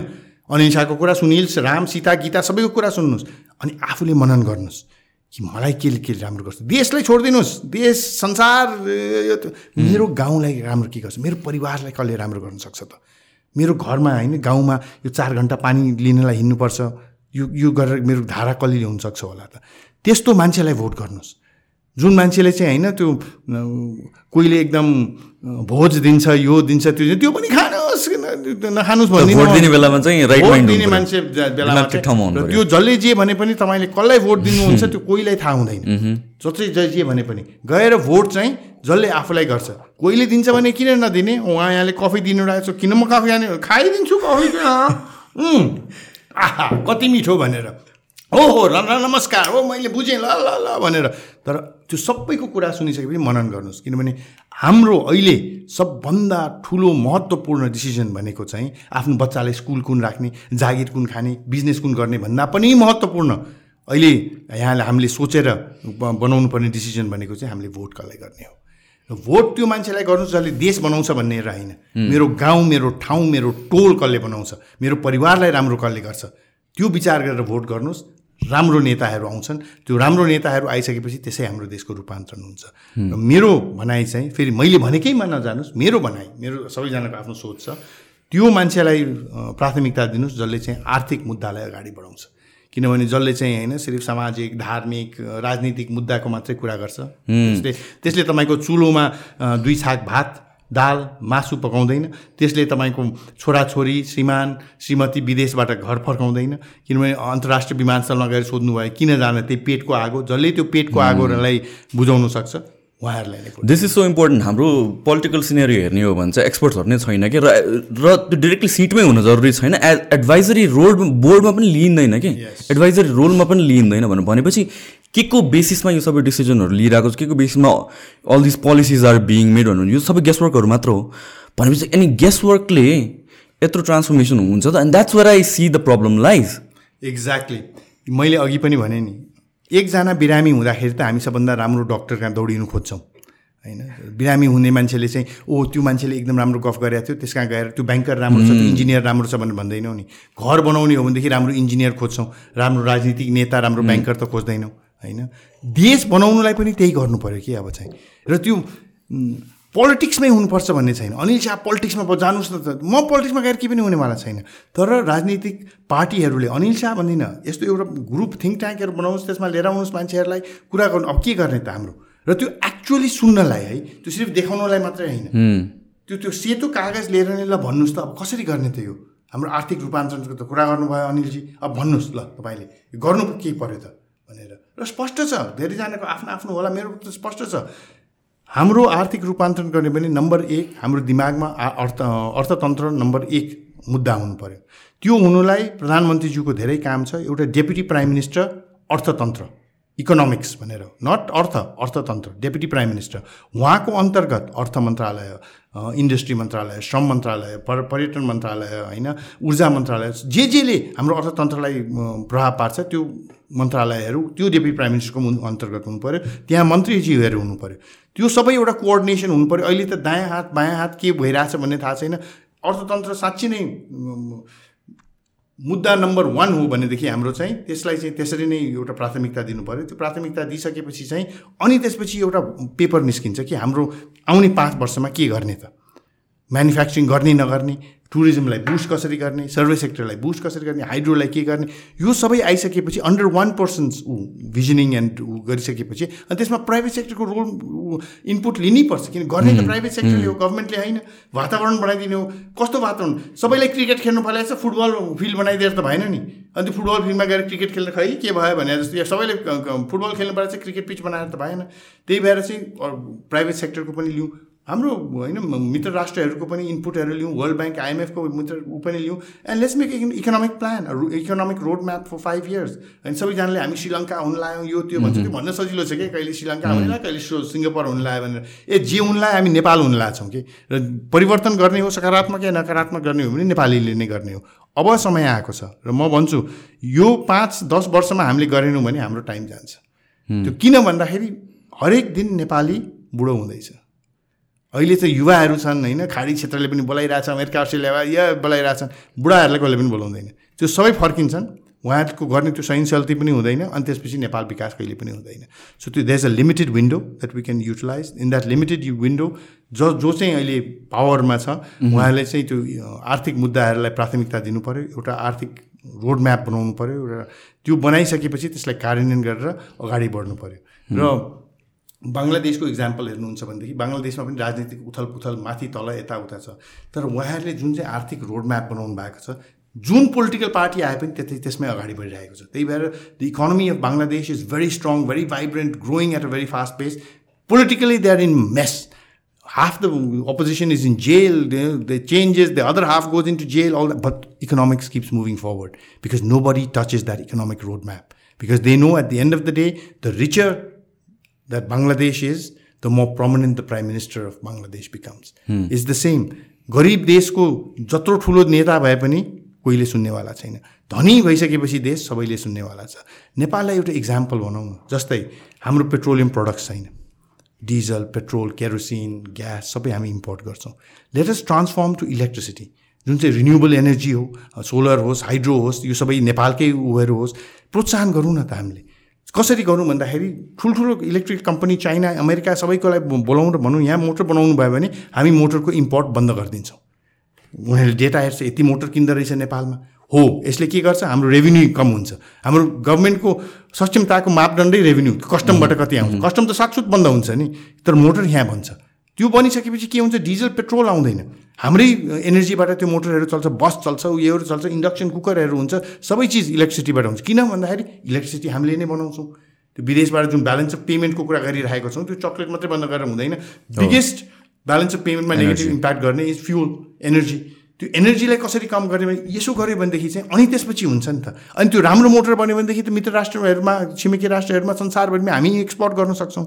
अनिल शाहको कुरा सुनिल राम सीता गीता सबैको कुरा सुन्नुहोस् अनि आफूले मनन गर्नुहोस् कि मलाई केले के राम्रो गर्छ देशलाई छोडिदिनुहोस् देश संसार यो मेरो गाउँलाई राम्रो के गर्छ मेरो परिवारलाई कसले राम्रो गर्न सक्छ त मेरो घरमा होइन गाउँमा यो चार घन्टा पानी लिनलाई हिँड्नुपर्छ यो यो गरेर मेरो धारा कसले हुनसक्छ होला त त्यस्तो मान्छेलाई भोट गर्नुहोस् जुन मान्छेले चाहिँ होइन त्यो कोहीले एकदम भोज दिन्छ यो दिन्छ त्यो त्यो पनि खानुहोस् नखानुहोस् भन्ने भोट दिने बेलामा चाहिँ राइट भोट दिने मान्छे बेलामा त्यो जसले जे भने पनि तपाईँले कसलाई भोट दिनुहुन्छ त्यो कोहीलाई थाहा हुँदैन जो चाहिँ जे जे भने पनि गएर भोट चाहिँ जसले आफूलाई गर्छ कोहीले दिन्छ भने किन नदिने उहाँ यहाँले कफी दिनु रहेछ किन म कफी खाने खाइदिन्छु कफी आहा कति मिठो भनेर हो हो र नमस्कार हो मैले बुझेँ ल ल ल भनेर तर त्यो सबैको कुरा सुनिसकेपछि मनन गर्नुहोस् किनभने हाम्रो अहिले सबभन्दा ठुलो महत्त्वपूर्ण डिसिजन भनेको चाहिँ आफ्नो बच्चालाई स्कुल कुन राख्ने जागिर कुन खाने बिजनेस कुन गर्ने भन्दा पनि महत्त्वपूर्ण अहिले यहाँले हामीले सोचेर बनाउनु पर्ने डिसिजन भनेको चाहिँ हामीले भोट कसलाई गर्ने हो भोट त्यो मान्छेलाई गर्नु जसले देश बनाउँछ भन्ने होइन मेरो गाउँ मेरो ठाउँ मेरो टोल कसले बनाउँछ मेरो परिवारलाई राम्रो कसले गर्छ त्यो विचार गरेर भोट गर्नुहोस् राम्रो नेताहरू आउँछन् त्यो राम्रो नेताहरू आइसकेपछि त्यसै हाम्रो देशको रूपान्तरण हुन्छ र मेरो भनाइ चाहिँ फेरि मैले भनेकैमा नजानुहोस् मेरो भनाइ मेरो सबैजनाको आफ्नो सोच छ त्यो मान्छेलाई प्राथमिकता दिनुहोस् जसले चाहिँ आर्थिक मुद्दालाई अगाडि बढाउँछ किनभने जसले चाहिँ होइन सिर्फ सामाजिक धार्मिक राजनीतिक मुद्दाको मात्रै कुरा गर्छ त्यसले त्यसले तपाईँको चुलोमा दुई छाक भात दाल मासु पकाउँदैन त्यसले तपाईँको छोराछोरी श्रीमान श्रीमती विदेशबाट घर फर्काउँदैन किनभने अन्तर्राष्ट्रिय विमानस्थलमा गएर सोध्नुभयो किन जान त्यही पेटको आगो जसले त्यो पेटको आगोलाई बुझाउन सक्छ उहाँहरूलाई दिस इज सो इम्पोर्टेन्ट हाम्रो पोलिटिकल सिनेरियो हेर्ने हो भने चाहिँ एक्सपर्ट्सहरू नै छैन कि र र त्यो डिरेक्टली सिटमै हुन जरुरी छैन एज एडभाइजरी रोड बोर्डमा पनि लिइँदैन कि एडभाइजरी रोलमा पनि लिइँदैन भनेर भनेपछि के को बेसिसमा यो सबै डिसिजनहरू लिइरहेको छ के को बेसिसमा all this policies are being made भन्नु यो सबै गेस्टवर्कहरू मात्र हो भनेपछि अनि वर्कले यत्रो ट्रान्सफर्मेसन हुन्छ त and that's where I see the problem lies exactly मैले अघि पनि भने नि एकजना बिरामी हुँदाखेरि त हामी सबभन्दा राम्रो डक्टर कहाँ दौडिनु खोज्छौँ होइन बिरामी हुने मान्छेले चाहिँ ओ त्यो मान्छेले एकदम राम्रो गफ गरेको थियो त्यस कहाँ गएर त्यो ब्याङ्कर राम्रो छ इन्जिनियर राम्रो छ भनेर भन्दैनौँ नि घर बनाउने हो भनेदेखि राम्रो इन्जिनियर खोज्छौँ राम्रो राजनीतिक नेता राम्रो ब्याङ्कर त खोज्दैनौँ होइन देश बनाउनुलाई पनि त्यही गर्नु पऱ्यो कि अब चाहिँ र त्यो पोलिटिक्समै हुनुपर्छ भन्ने छैन अनिल शाह पोलिटिक्समा जानुहोस् न त म पोलिटिक्समा गएर केही पनि हुनेवाला छैन तर राजनीतिक पार्टीहरूले अनिल शाह भन्दिनँ यस्तो एउटा ग्रुप थिङ्क ट्याङ्कहरू बनाउनुहोस् त्यसमा लिएर आउनुहोस् मान्छेहरूलाई कुरा गर्नु अब के गर्ने त हाम्रो र त्यो एक्चुअली सुन्नलाई है त्यो सिर्फ देखाउनलाई मात्रै होइन त्यो त्यो सेतो कागज लिएर नै ल भन्नुहोस् त अब कसरी गर्ने त यो हाम्रो आर्थिक रूपान्तरणको त कुरा गर्नुभयो अनिलजी अब भन्नुहोस् ल तपाईँले गर्नु के पर्यो त भनेर र स्पष्ट छ धेरैजनाको आफ्नो आफ्नो होला मेरो त स्पष्ट छ हाम्रो आर्थिक रूपान्तरण गर्ने पनि नम्बर एक हाम्रो दिमागमा अर्थ अर्थतन्त्र नम्बर एक मुद्दा हुनु पऱ्यो त्यो हुनुलाई प्रधानमन्त्रीज्यूको धेरै काम छ एउटा डेप्युटी प्राइम मिनिस्टर अर्थतन्त्र इकोनोमिक्स भनेर नट अर्थ अर्थतन्त्र डेप्युटी प्राइम मिनिस्टर उहाँको अन्तर्गत अर्थ मन्त्रालय इन्डस्ट्री मन्त्रालय श्रम मन्त्रालय पर पर्यटन मन्त्रालय होइन ऊर्जा मन्त्रालय जे जेले हाम्रो अर्थतन्त्रलाई प्रभाव पार्छ त्यो मन्त्रालयहरू त्यो डेप्युटी प्राइम मिनिस्टरको अन्तर्गत हुनु पऱ्यो त्यहाँ मन्त्रीजीहरू हुनु पऱ्यो त्यो सबै एउटा कोअर्डिनेसन हुनु पऱ्यो अहिले त दायाँ हात बायाँ हात के भइरहेछ भन्ने थाहा छैन अर्थतन्त्र साँच्ची नै मुद्दा नम्बर वान हो भनेदेखि हाम्रो चाहिँ त्यसलाई चाहिँ त्यसरी नै एउटा प्राथमिकता दिनु पऱ्यो त्यो प्राथमिकता दिइसकेपछि चाहिँ अनि त्यसपछि एउटा पेपर निस्किन्छ कि हाम्रो आउने पाँच वर्षमा के गर्ने त म्यानुफ्याक्चरिङ गर्ने नगर्ने टुरिज्मलाई बुस्ट कसरी गर्ने सर्भिस सेक्टरलाई बुस्ट कसरी गर्ने हाइड्रोलाई के गर्ने यो सबै आइसकेपछि अन्डर वान पर्सन्स ऊ भिजनिङ एन्ड ऊ गरिसकेपछि अनि त्यसमा प्राइभेट सेक्टरको रोल इनपुट लिनै पर्छ किन गर्ने त प्राइभेट सेक्टरले हो गभर्मेन्टले होइन वातावरण बनाइदिने हो कस्तो वातावरण सबैलाई क्रिकेट खेल्नु छ फुटबल फिल्ड बनाइदिएर त भएन नि अन्त फुटबल फिल्डमा गएर क्रिकेट खेल्न खै के भयो भने जस्तो या सबैले फुटबल खेल्नु चाहिँ क्रिकेट पिच बनाएर त भएन त्यही भएर चाहिँ प्राइभेट सेक्टरको पनि लिउँ हाम्रो होइन मित्र राष्ट्रहरूको पनि इनपुटहरू लिउँ वर्ल्ड ब्याङ्क आइएमएफको मित्र ऊ पनि लिउँ and let's make economic plan economic road map for five years अनि सबैजनाले हामी श्रीलङ्का हुन लायौँ यो त्यो भन्छ त्यो mm-hmm. भन्न सजिलो छ कि कहिले श्रीलङ्का mm-hmm. हुन ला कहिले सिङ्गापुर हुन लायो भनेर ए जे हुन लायो हामी नेपाल हुन लाछौँ कि र परिवर्तन गर्ने हो सकारात्मक या नकारात्मक गर्ने हो भने नेपालीले नै गर्ने हो अब समय आएको छ र म भन्छु यो पाँच दस वर्षमा हामीले गरेनौँ भने हाम्रो टाइम जान्छ mm. त्यो किन भन्दाखेरि हरेक दिन नेपाली बुढो हुँदैछ अहिले त युवाहरू छन् होइन खाडी क्षेत्रले पनि बोलाइरहेछ अमेरिका अस्ट्रेलिया या बोलाइरहेछन् बुढाहरूलाई कहिले पनि बोलाउँदैन त्यो सबै फर्किन्छन् उहाँको गर्ने त्यो सहनशीलती पनि हुँदैन अनि त्यसपछि नेपाल विकास कहिले पनि हुँदैन सो त्यो there a limited window that we can utilize in that limited window ज जो चाहिँ अहिले पावरमा छ mhm. उहाँले चाहिँ त्यो आर्थिक मुद्दाहरूलाई प्राथमिकता दिनु पऱ्यो एउटा आर्थिक रोड म्याप बनाउनु पऱ्यो एउटा त्यो बनाइसकेपछि त्यसलाई कार्यान्वयन गरेर अगाडि बढ्नु पऱ्यो र mhm. बङ्गलादेशको इक्जाम्पल हेर्नुहुन्छ भनेदेखि बङ्गलादेशमा पनि राजनीतिक उथल पुथल माथि तल यताउता छ तर उहाँहरूले जुन चाहिँ आर्थिक रोड म्याप बनाउनु भएको छ जुन पोलिटिकल पार्टी आए पनि त्यति त्यसमै अगाडि बढिरहेको छ त्यही भएर the economy of Bangladesh is very strong very vibrant growing at a very fast pace politically they are in mess half half the opposition is the jail, they, the other half goes into jail but economics keeps moving forward because nobody touch is that economic road map because they know at the end of the day the richer that Bangladesh is, the more prominent the prime minister of Bangladesh becomes. Hmm. It's the same. गरिब देशको जत्रो ठुलो नेता भए पनि कोहीले सुन्नेवाला छैन धनी भइसकेपछि देश सबैले सुन्नेवाला छ नेपाललाई एउटा इक्जाम्पल भनौँ न जस्तै हाम्रो पेट्रोलियम प्रडक्ट छैन डिजल पेट्रोल केरोसिन ग्यास सबै हामी इम्पोर्ट गर्छौँ लेटेस्ट ट्रान्सफर्म टु इलेक्ट्रिसिटी जुन चाहिँ रिन्युएबल एनर्जी हो सोलर होस् हाइड्रो होस् यो सबै नेपालकै उयोहरू होस् प्रोत्साहन गरौँ न त हामीले कसरी गरौँ भन्दाखेरि ठुल्ठुलो इलेक्ट्रिक कम्पनी चाइना अमेरिका सबैकोलाई बोलाउँ र भनौँ यहाँ मोटर बनाउनु भयो भने हामी मोटरको इम्पोर्ट बन्द गरिदिन्छौँ उनीहरूले डेटा हेर्छ यति मोटर किन्दो रहेछ नेपालमा हो यसले के गर्छ हाम्रो रेभेन्यू कम हुन्छ हाम्रो गभर्मेन्टको सक्षमताको मापदण्डै रेभेन्यू कस्टमबाट कति आउँछ कस्टम mm-hmm. त साक्षुत बन्द हुन्छ नि तर मोटर यहाँ भन्छ त्यो बनिसकेपछि के हुन्छ डिजल पेट्रोल आउँदैन हाम्रै एनर्जीबाट त्यो मोटरहरू चल्छ बस चल्छ उयोहरू चल्छ इन्डक्सन कुकरहरू हुन्छ सबै चिज इलेक्ट्रिसिटीबाट हुन्छ किन भन्दाखेरि इलेक्ट्रिसिटी हामीले नै बनाउँछौँ त्यो विदेशबाट जुन ब्यालेन्स अफ पेमेन्टको कुरा गरिरहेको छौँ त्यो चक्लेट मात्रै बन्द गरेर हुँदैन बिगेस्ट ब्यालेन्स अफ पेमेन्टमा नेगेटिभ इम्प्याक्ट गर्ने इज फ्युल एनर्जी त्यो एनर्जीलाई कसरी कम गर्ने यसो गऱ्यो भनेदेखि चाहिँ अनि त्यसपछि हुन्छ नि त अनि त्यो राम्रो मोटर बन्यो भनेदेखि त मित्र राष्ट्रहरूमा छिमेकी राष्ट्रहरूमा संसारभरिमा हामी एक्सपोर्ट गर्न सक्छौँ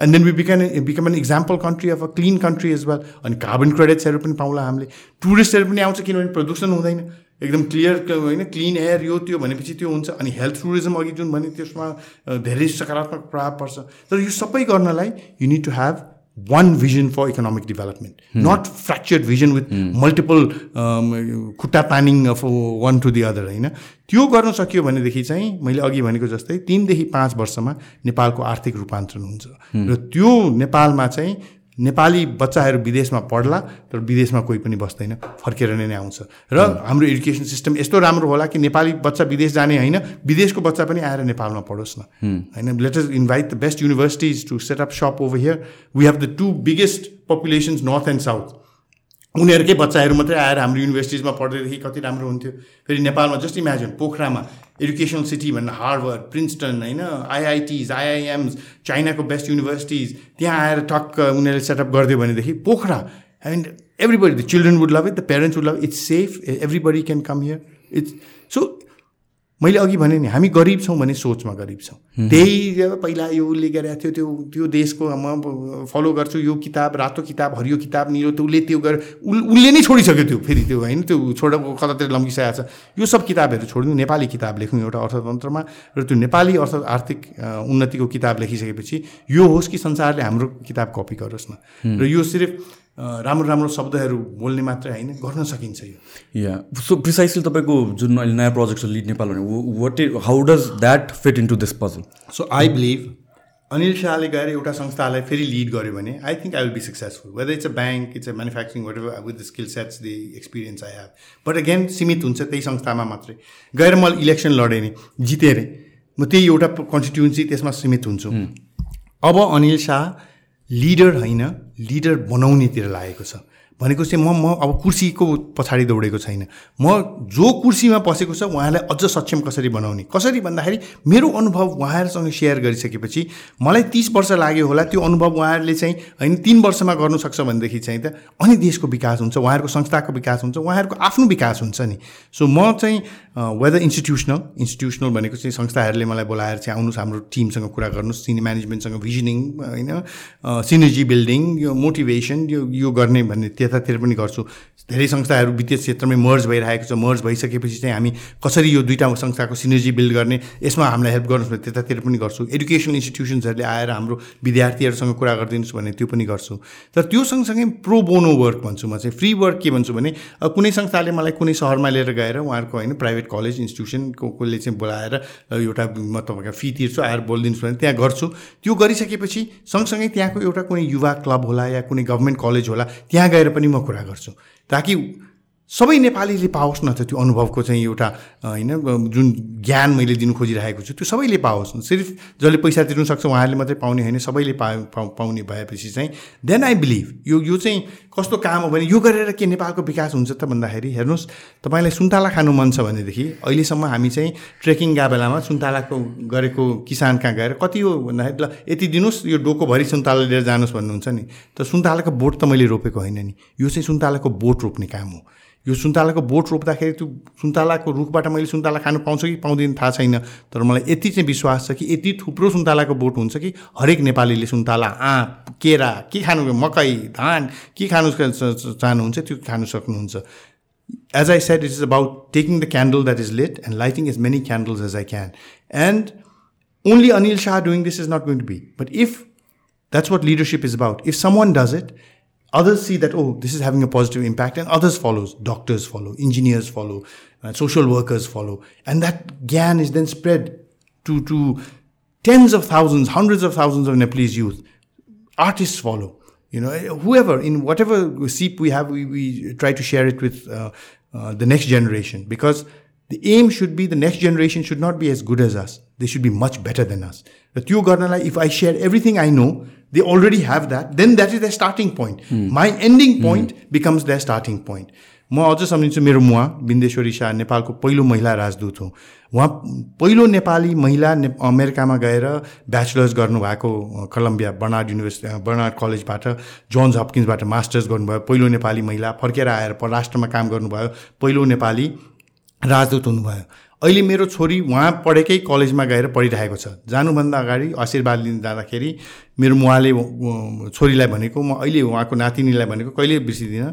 and then we beacon become an example country of a clean country as well अनि कार्बन क्रेडिट्सहरू पनि पाउँला हामीले टुरिस्टहरू पनि आउँछ किनभने प्रदूषण हुँदैन एकदम क्लियर होइन क्लिन एयर यो त्यो भनेपछि त्यो हुन्छ अनि हेल्थ टुरिज्म अघि जुन भन्यो त्यसमा धेरै सकारात्मक प्रभाव पर्छ तर यो सबै गर्नलाई you need to have one vision for economic development, mm. not fractured vision with mm. multiple um, खुट्टा तानिङ of one to the other होइन त्यो गर्न सकियो भनेदेखि चाहिँ मैले अघि भनेको जस्तै तिनदेखि पाँच वर्षमा नेपालको आर्थिक रूपान्तरण हुन्छ hmm. र त्यो नेपालमा चाहिँ नेपाली बच्चाहरू विदेशमा पढ्ला तर विदेशमा कोही पनि बस्दैन फर्केर नै नै आउँछ र hmm. हाम्रो एजुकेसन सिस्टम यस्तो राम्रो होला कि नेपाली बच्चा विदेश जाने होइन विदेशको बच्चा पनि आएर नेपालमा पढोस् न hmm. होइन letters invite the best universities to set up shop over here we have the two biggest populations north and south उनीहरूकै बच्चाहरू मात्रै आएर हाम्रो युनिभर्सिटिजमा पढ्दैदेखि कति राम्रो हुन्थ्यो फेरि नेपालमा जस्ट इमेजिन पोखरामा एडुकेसनल सिटी भन्न हार्वर्ड प्रिन्सटन होइन आइआइटिज आइआइएम्स चाइनाको बेस्ट युनिभर्सिटिज त्यहाँ आएर टक्क उनीहरूले सेटअप गरिदियो भनेदेखि Pokhara and everybody the children would love it the parents would love it's safe everybody can come here it's so मैले अघि भने नि हामी गरिब छौँ भने सोचमा गरिब छौँ त्यही जब पहिला यो उसले गरेको थियो त्यो त्यो देशको म फलो गर्छु यो किताब रातो किताब हरियो किताब निलो त्यो उसले त्यो गरेर उसले नै छोडिसक्यो त्यो फेरि त्यो होइन त्यो छोड कतातिर लम्किसकेको छ यो सब किताबहरू छोड्नु नेपाली किताब लेख्नु एउटा अर्थतन्त्रमा र त्यो नेपाली अर्थ आर्थिक उन्नतिको किताब लेखिसकेपछि यो होस् कि संसारले हाम्रो किताब कपी गरोस् न र यो सिर्फ राम्रो राम्रो शब्दहरू बोल्ने मात्रै होइन गर्न सकिन्छ यो या सो प्रिसाइसली तपाईँको जुन अहिले नयाँ प्रोजेक्ट छ लिड नेपाल भने what is how does that fit into this puzzle so I believe Anil शाहले गएर एउटा संस्थालाई फेरि लिड गर्यो भने I think I will be successful whether it's a bank it's a manufacturing whatever with the skill sets the experience I have but again सीमित हुन्छ त्यही संस्थामा मात्रै गएर मैले इलेक्सन लडेँ नि जितेँ अरे म त्यही एउटा कन्स्टिट्युन्सी त्यसमा सीमित हुन्छु hmm. अब अनिल शाह लिडर होइन लिडर बनाउनेतिर लागेको छ भनेको चाहिँ म म अब कुर्सीको पछाडि दौडेको छैन म जो कुर्सीमा पसेको छ उहाँलाई अझ सक्षम कसरी बनाउने कसरी भन्दाखेरि मेरो अनुभव उहाँहरूसँग सेयर गरिसकेपछि मलाई तिस वर्ष लाग्यो होला त्यो अनुभव उहाँहरूले चाहिँ होइन तिन वर्षमा गर्नुसक्छ भनेदेखि चाहिँ त अनि देशको विकास हुन्छ उहाँहरूको संस्थाको विकास हुन्छ उहाँहरूको आफ्नो विकास हुन्छ नि सो म चाहिँ वेदर इन्स्टिट्युसनल इन्स्टिट्युसनल भनेको चाहिँ संस्थाहरूले मलाई बोलाएर चाहिँ आउनुहोस् हाम्रो टिमसँग कुरा गर्नुहोस् सिनियर म्यानेजमेन्टसँग भिजनिङ होइन सिनर्जी बिल्डिङ यो मोटिभेसन यो यो गर्ने भन्ने यतातिर पनि गर्छु धेरै संस्थाहरू वित्तीय क्षेत्रमै मर्ज भइरहेको छ मर्ज भइसकेपछि चाहिँ हामी कसरी यो दुईवटा संस्थाको सिनर्जी बिल्ड गर्ने यसमा हामीलाई हेल्प गर्नुहोस् भने त्यतातिर पनि गर्छु एडुकेसनल इन्स्टिट्युसन्सहरूले आएर हाम्रो विद्यार्थीहरूसँग कुरा गरिदिनुहोस् भने त्यो पनि गर्छु तर त्यो सँगसँगै प्रो बोनो वर्क भन्छु म चाहिँ फ्री वर्क के भन्छु भने कुनै संस्थाले मलाई कुनै सहरमा लिएर गएर उहाँहरूको होइन प्राइभेट कलेज इन्स्टिट्युसनको कसले चाहिँ बोलाएर एउटा म तपाईँको फी तिर्छु आएर बोलिदिनुहोस् भने त्यहाँ गर्छु त्यो गरिसकेपछि सँगसँगै त्यहाँको एउटा कुनै युवा क्लब होला या कुनै गभर्मेन्ट कलेज होला त्यहाँ गएर पनि पनि म कुरा गर्छु ताकि सबै नेपालीले पाओस् न त त्यो अनुभवको चाहिँ एउटा होइन जुन ज्ञान मैले दिनु खोजिरहेको छु त्यो सबैले पाओस् सिर्फ जसले पैसा तिर्नु सक्छ उहाँहरूले मात्रै पाउने होइन सबैले पा पाउने भएपछि चाहिँ देन आई बिलिभ यो यो चाहिँ कस्तो काम हो भने यो गरेर के नेपालको विकास हुन्छ त भन्दाखेरि हेर्नुहोस् तपाईँलाई सुन्तला खानु मन छ भनेदेखि अहिलेसम्म हामी चाहिँ ट्रेकिङ गएको बेलामा सुन्तलाको गरेको किसान कहाँ गएर कति हो भन्दाखेरि ल यति दिनुहोस् यो डोकोभरि सुन्तला लिएर जानुहोस् भन्नुहुन्छ नि त सुन्तलाको बोट त मैले रोपेको होइन नि यो चाहिँ सुन्तलाको बोट रोप्ने काम हो यो सुन्तलाको बोट रोप्दाखेरि त्यो सुन्तलाको रुखबाट मैले सुन्तला खानु पाउँछु कि पाउँदिनँ थाहा छैन तर मलाई यति चाहिँ विश्वास छ कि यति थुप्रो सुन्तलाको बोट हुन्छ कि हरेक नेपालीले सुन्तला आँप केरा के खानु मकै धान के खानु चाहनुहुन्छ त्यो खानु सक्नुहुन्छ as I set it is about taking the candle that is lit and lighting is many candles as I can and only Anil Shah doing this is not going to be but if that's what leadership is about if someone does it others see that oh this is having a positive impact and others follows doctors follow engineers follow uh, social workers follow and that gyan is then spread to to tens of thousands hundreds of thousands of nepalese youth artists follow you know eh, whoever in whatever seep we have we, we try to share it with uh, uh, the next generation because the aim should be the next generation should not be as good as us they should be much better than us the two garnala if i share everything i know they already have that then that is their starting point mm. my ending point mm. becomes their starting point म अझ सम्झिन्छु मेरो मुवा बिन्देश्वरी शाह नेपालको पहिलो महिला राजदूत हो उहाँ पहिलो नेपाली महिला ने अमेरिकामा गएर ब्याचलर्स गर्नुभएको कलम्बिया बर्नार्ड युनिभर्सिटी बर्नार्ड कलेजबाट जोन्स हपकिन्सबाट मास्टर्स गर्नुभयो पहिलो नेपाली महिला फर्केर आएर राष्ट्रमा काम गर्नुभयो पहिलो नेपाली राजदूत हुनुभयो अहिले मेरो छोरी उहाँ पढेकै कलेजमा गएर पढिरहेको छ जानुभन्दा अगाडि आशीर्वाद लिन जाँदाखेरि मेरो मुवाले छोरीलाई भनेको म अहिले उहाँको नातिनीलाई भनेको कहिले बिर्सिदिनँ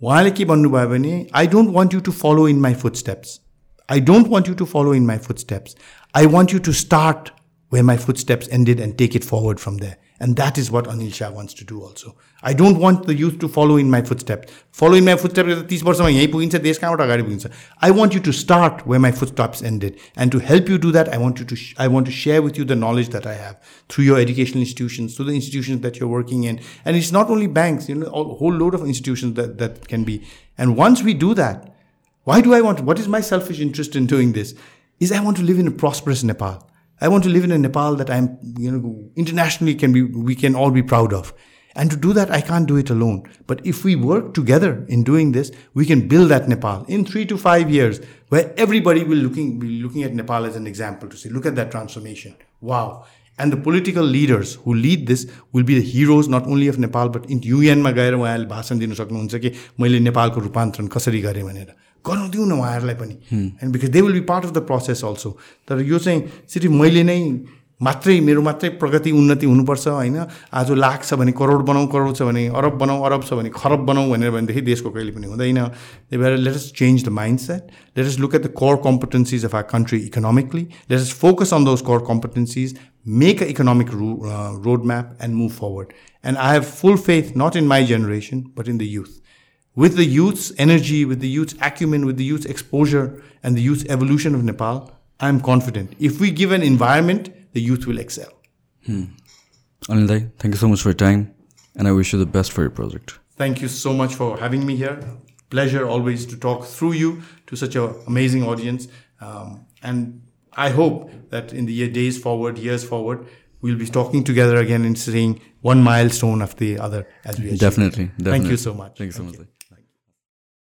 उहाँले के भन्नुभयो भने I don't want you to follow in my footsteps I don't want you to follow in my footsteps I want you to start where my footsteps ended and take it forward from that And that is what Anil Shah wants to do also. I don't want the youth to follow in my footsteps. Follow in my footsteps तिस वर्षमा यहीँ पुगिन्छ देश कहाँबाट अगाडि पुगिन्छ I want you to start where my footsteps ended. And to help you do that, I want you to I want to share with you the knowledge that I have through your educational institutions, through the institutions that you're working in. And it's not only banks, you know, a whole load of institutions that, that can be. And once we do that, why do I want what is my selfish interest in doing this? Is I want to live in a prosperous Nepal. I want to live in a Nepal that I'm, you know, internationally can be, we can all be proud of. And to do that, I can't do it alone. But if we work together in doing this, we can build that Nepal in three to five years, where everybody will looking be looking at Nepal as an example to say, look at that transformation. Wow. And the political leaders who lead this will be the heroes not only of Nepal, but in युएनमा गएर उहाँले भाषण दिनु सक्नुहुन्छ कि मैले नेपालको रूपान्तरण कसरी गरेँ भनेर गराउँदिउँ न उहाँहरूलाई पनि and because they will be part of the process also तर यो चाहिँ सिर्फ मैले नै मात्रै मेरो मात्रै प्रगति उन्नति हुनुपर्छ होइन आज लाख छ भने करोड बनाऊ करोड छ भने अरब बनाऊ अरब छ भने खरब बनाऊ भनेर भनेदेखि देशको कहिले पनि हुँदैन त्यही भएर let's change the mind set let's look at the core competencies of our country economically let's focus on those core competencies make a economic ro road map and move forward and I have full faith not in my generation but in the youth with the youth's energy, with the youth's acumen, with the youth's exposure, and the youth's evolution of Nepal, I'm confident. If we give an environment, the youth will excel. Hmm. Anil Dai, thank you so much for your time, and I wish you the best for your project. Thank you so much for having me here. Pleasure always to talk through you to such an amazing audience. Um, and I hope that in the year, days forward, years forward, we'll be talking together again and seeing one milestone after the other as we achieve. Definitely, definitely. Thank you so much. Thank you so Thank much. You.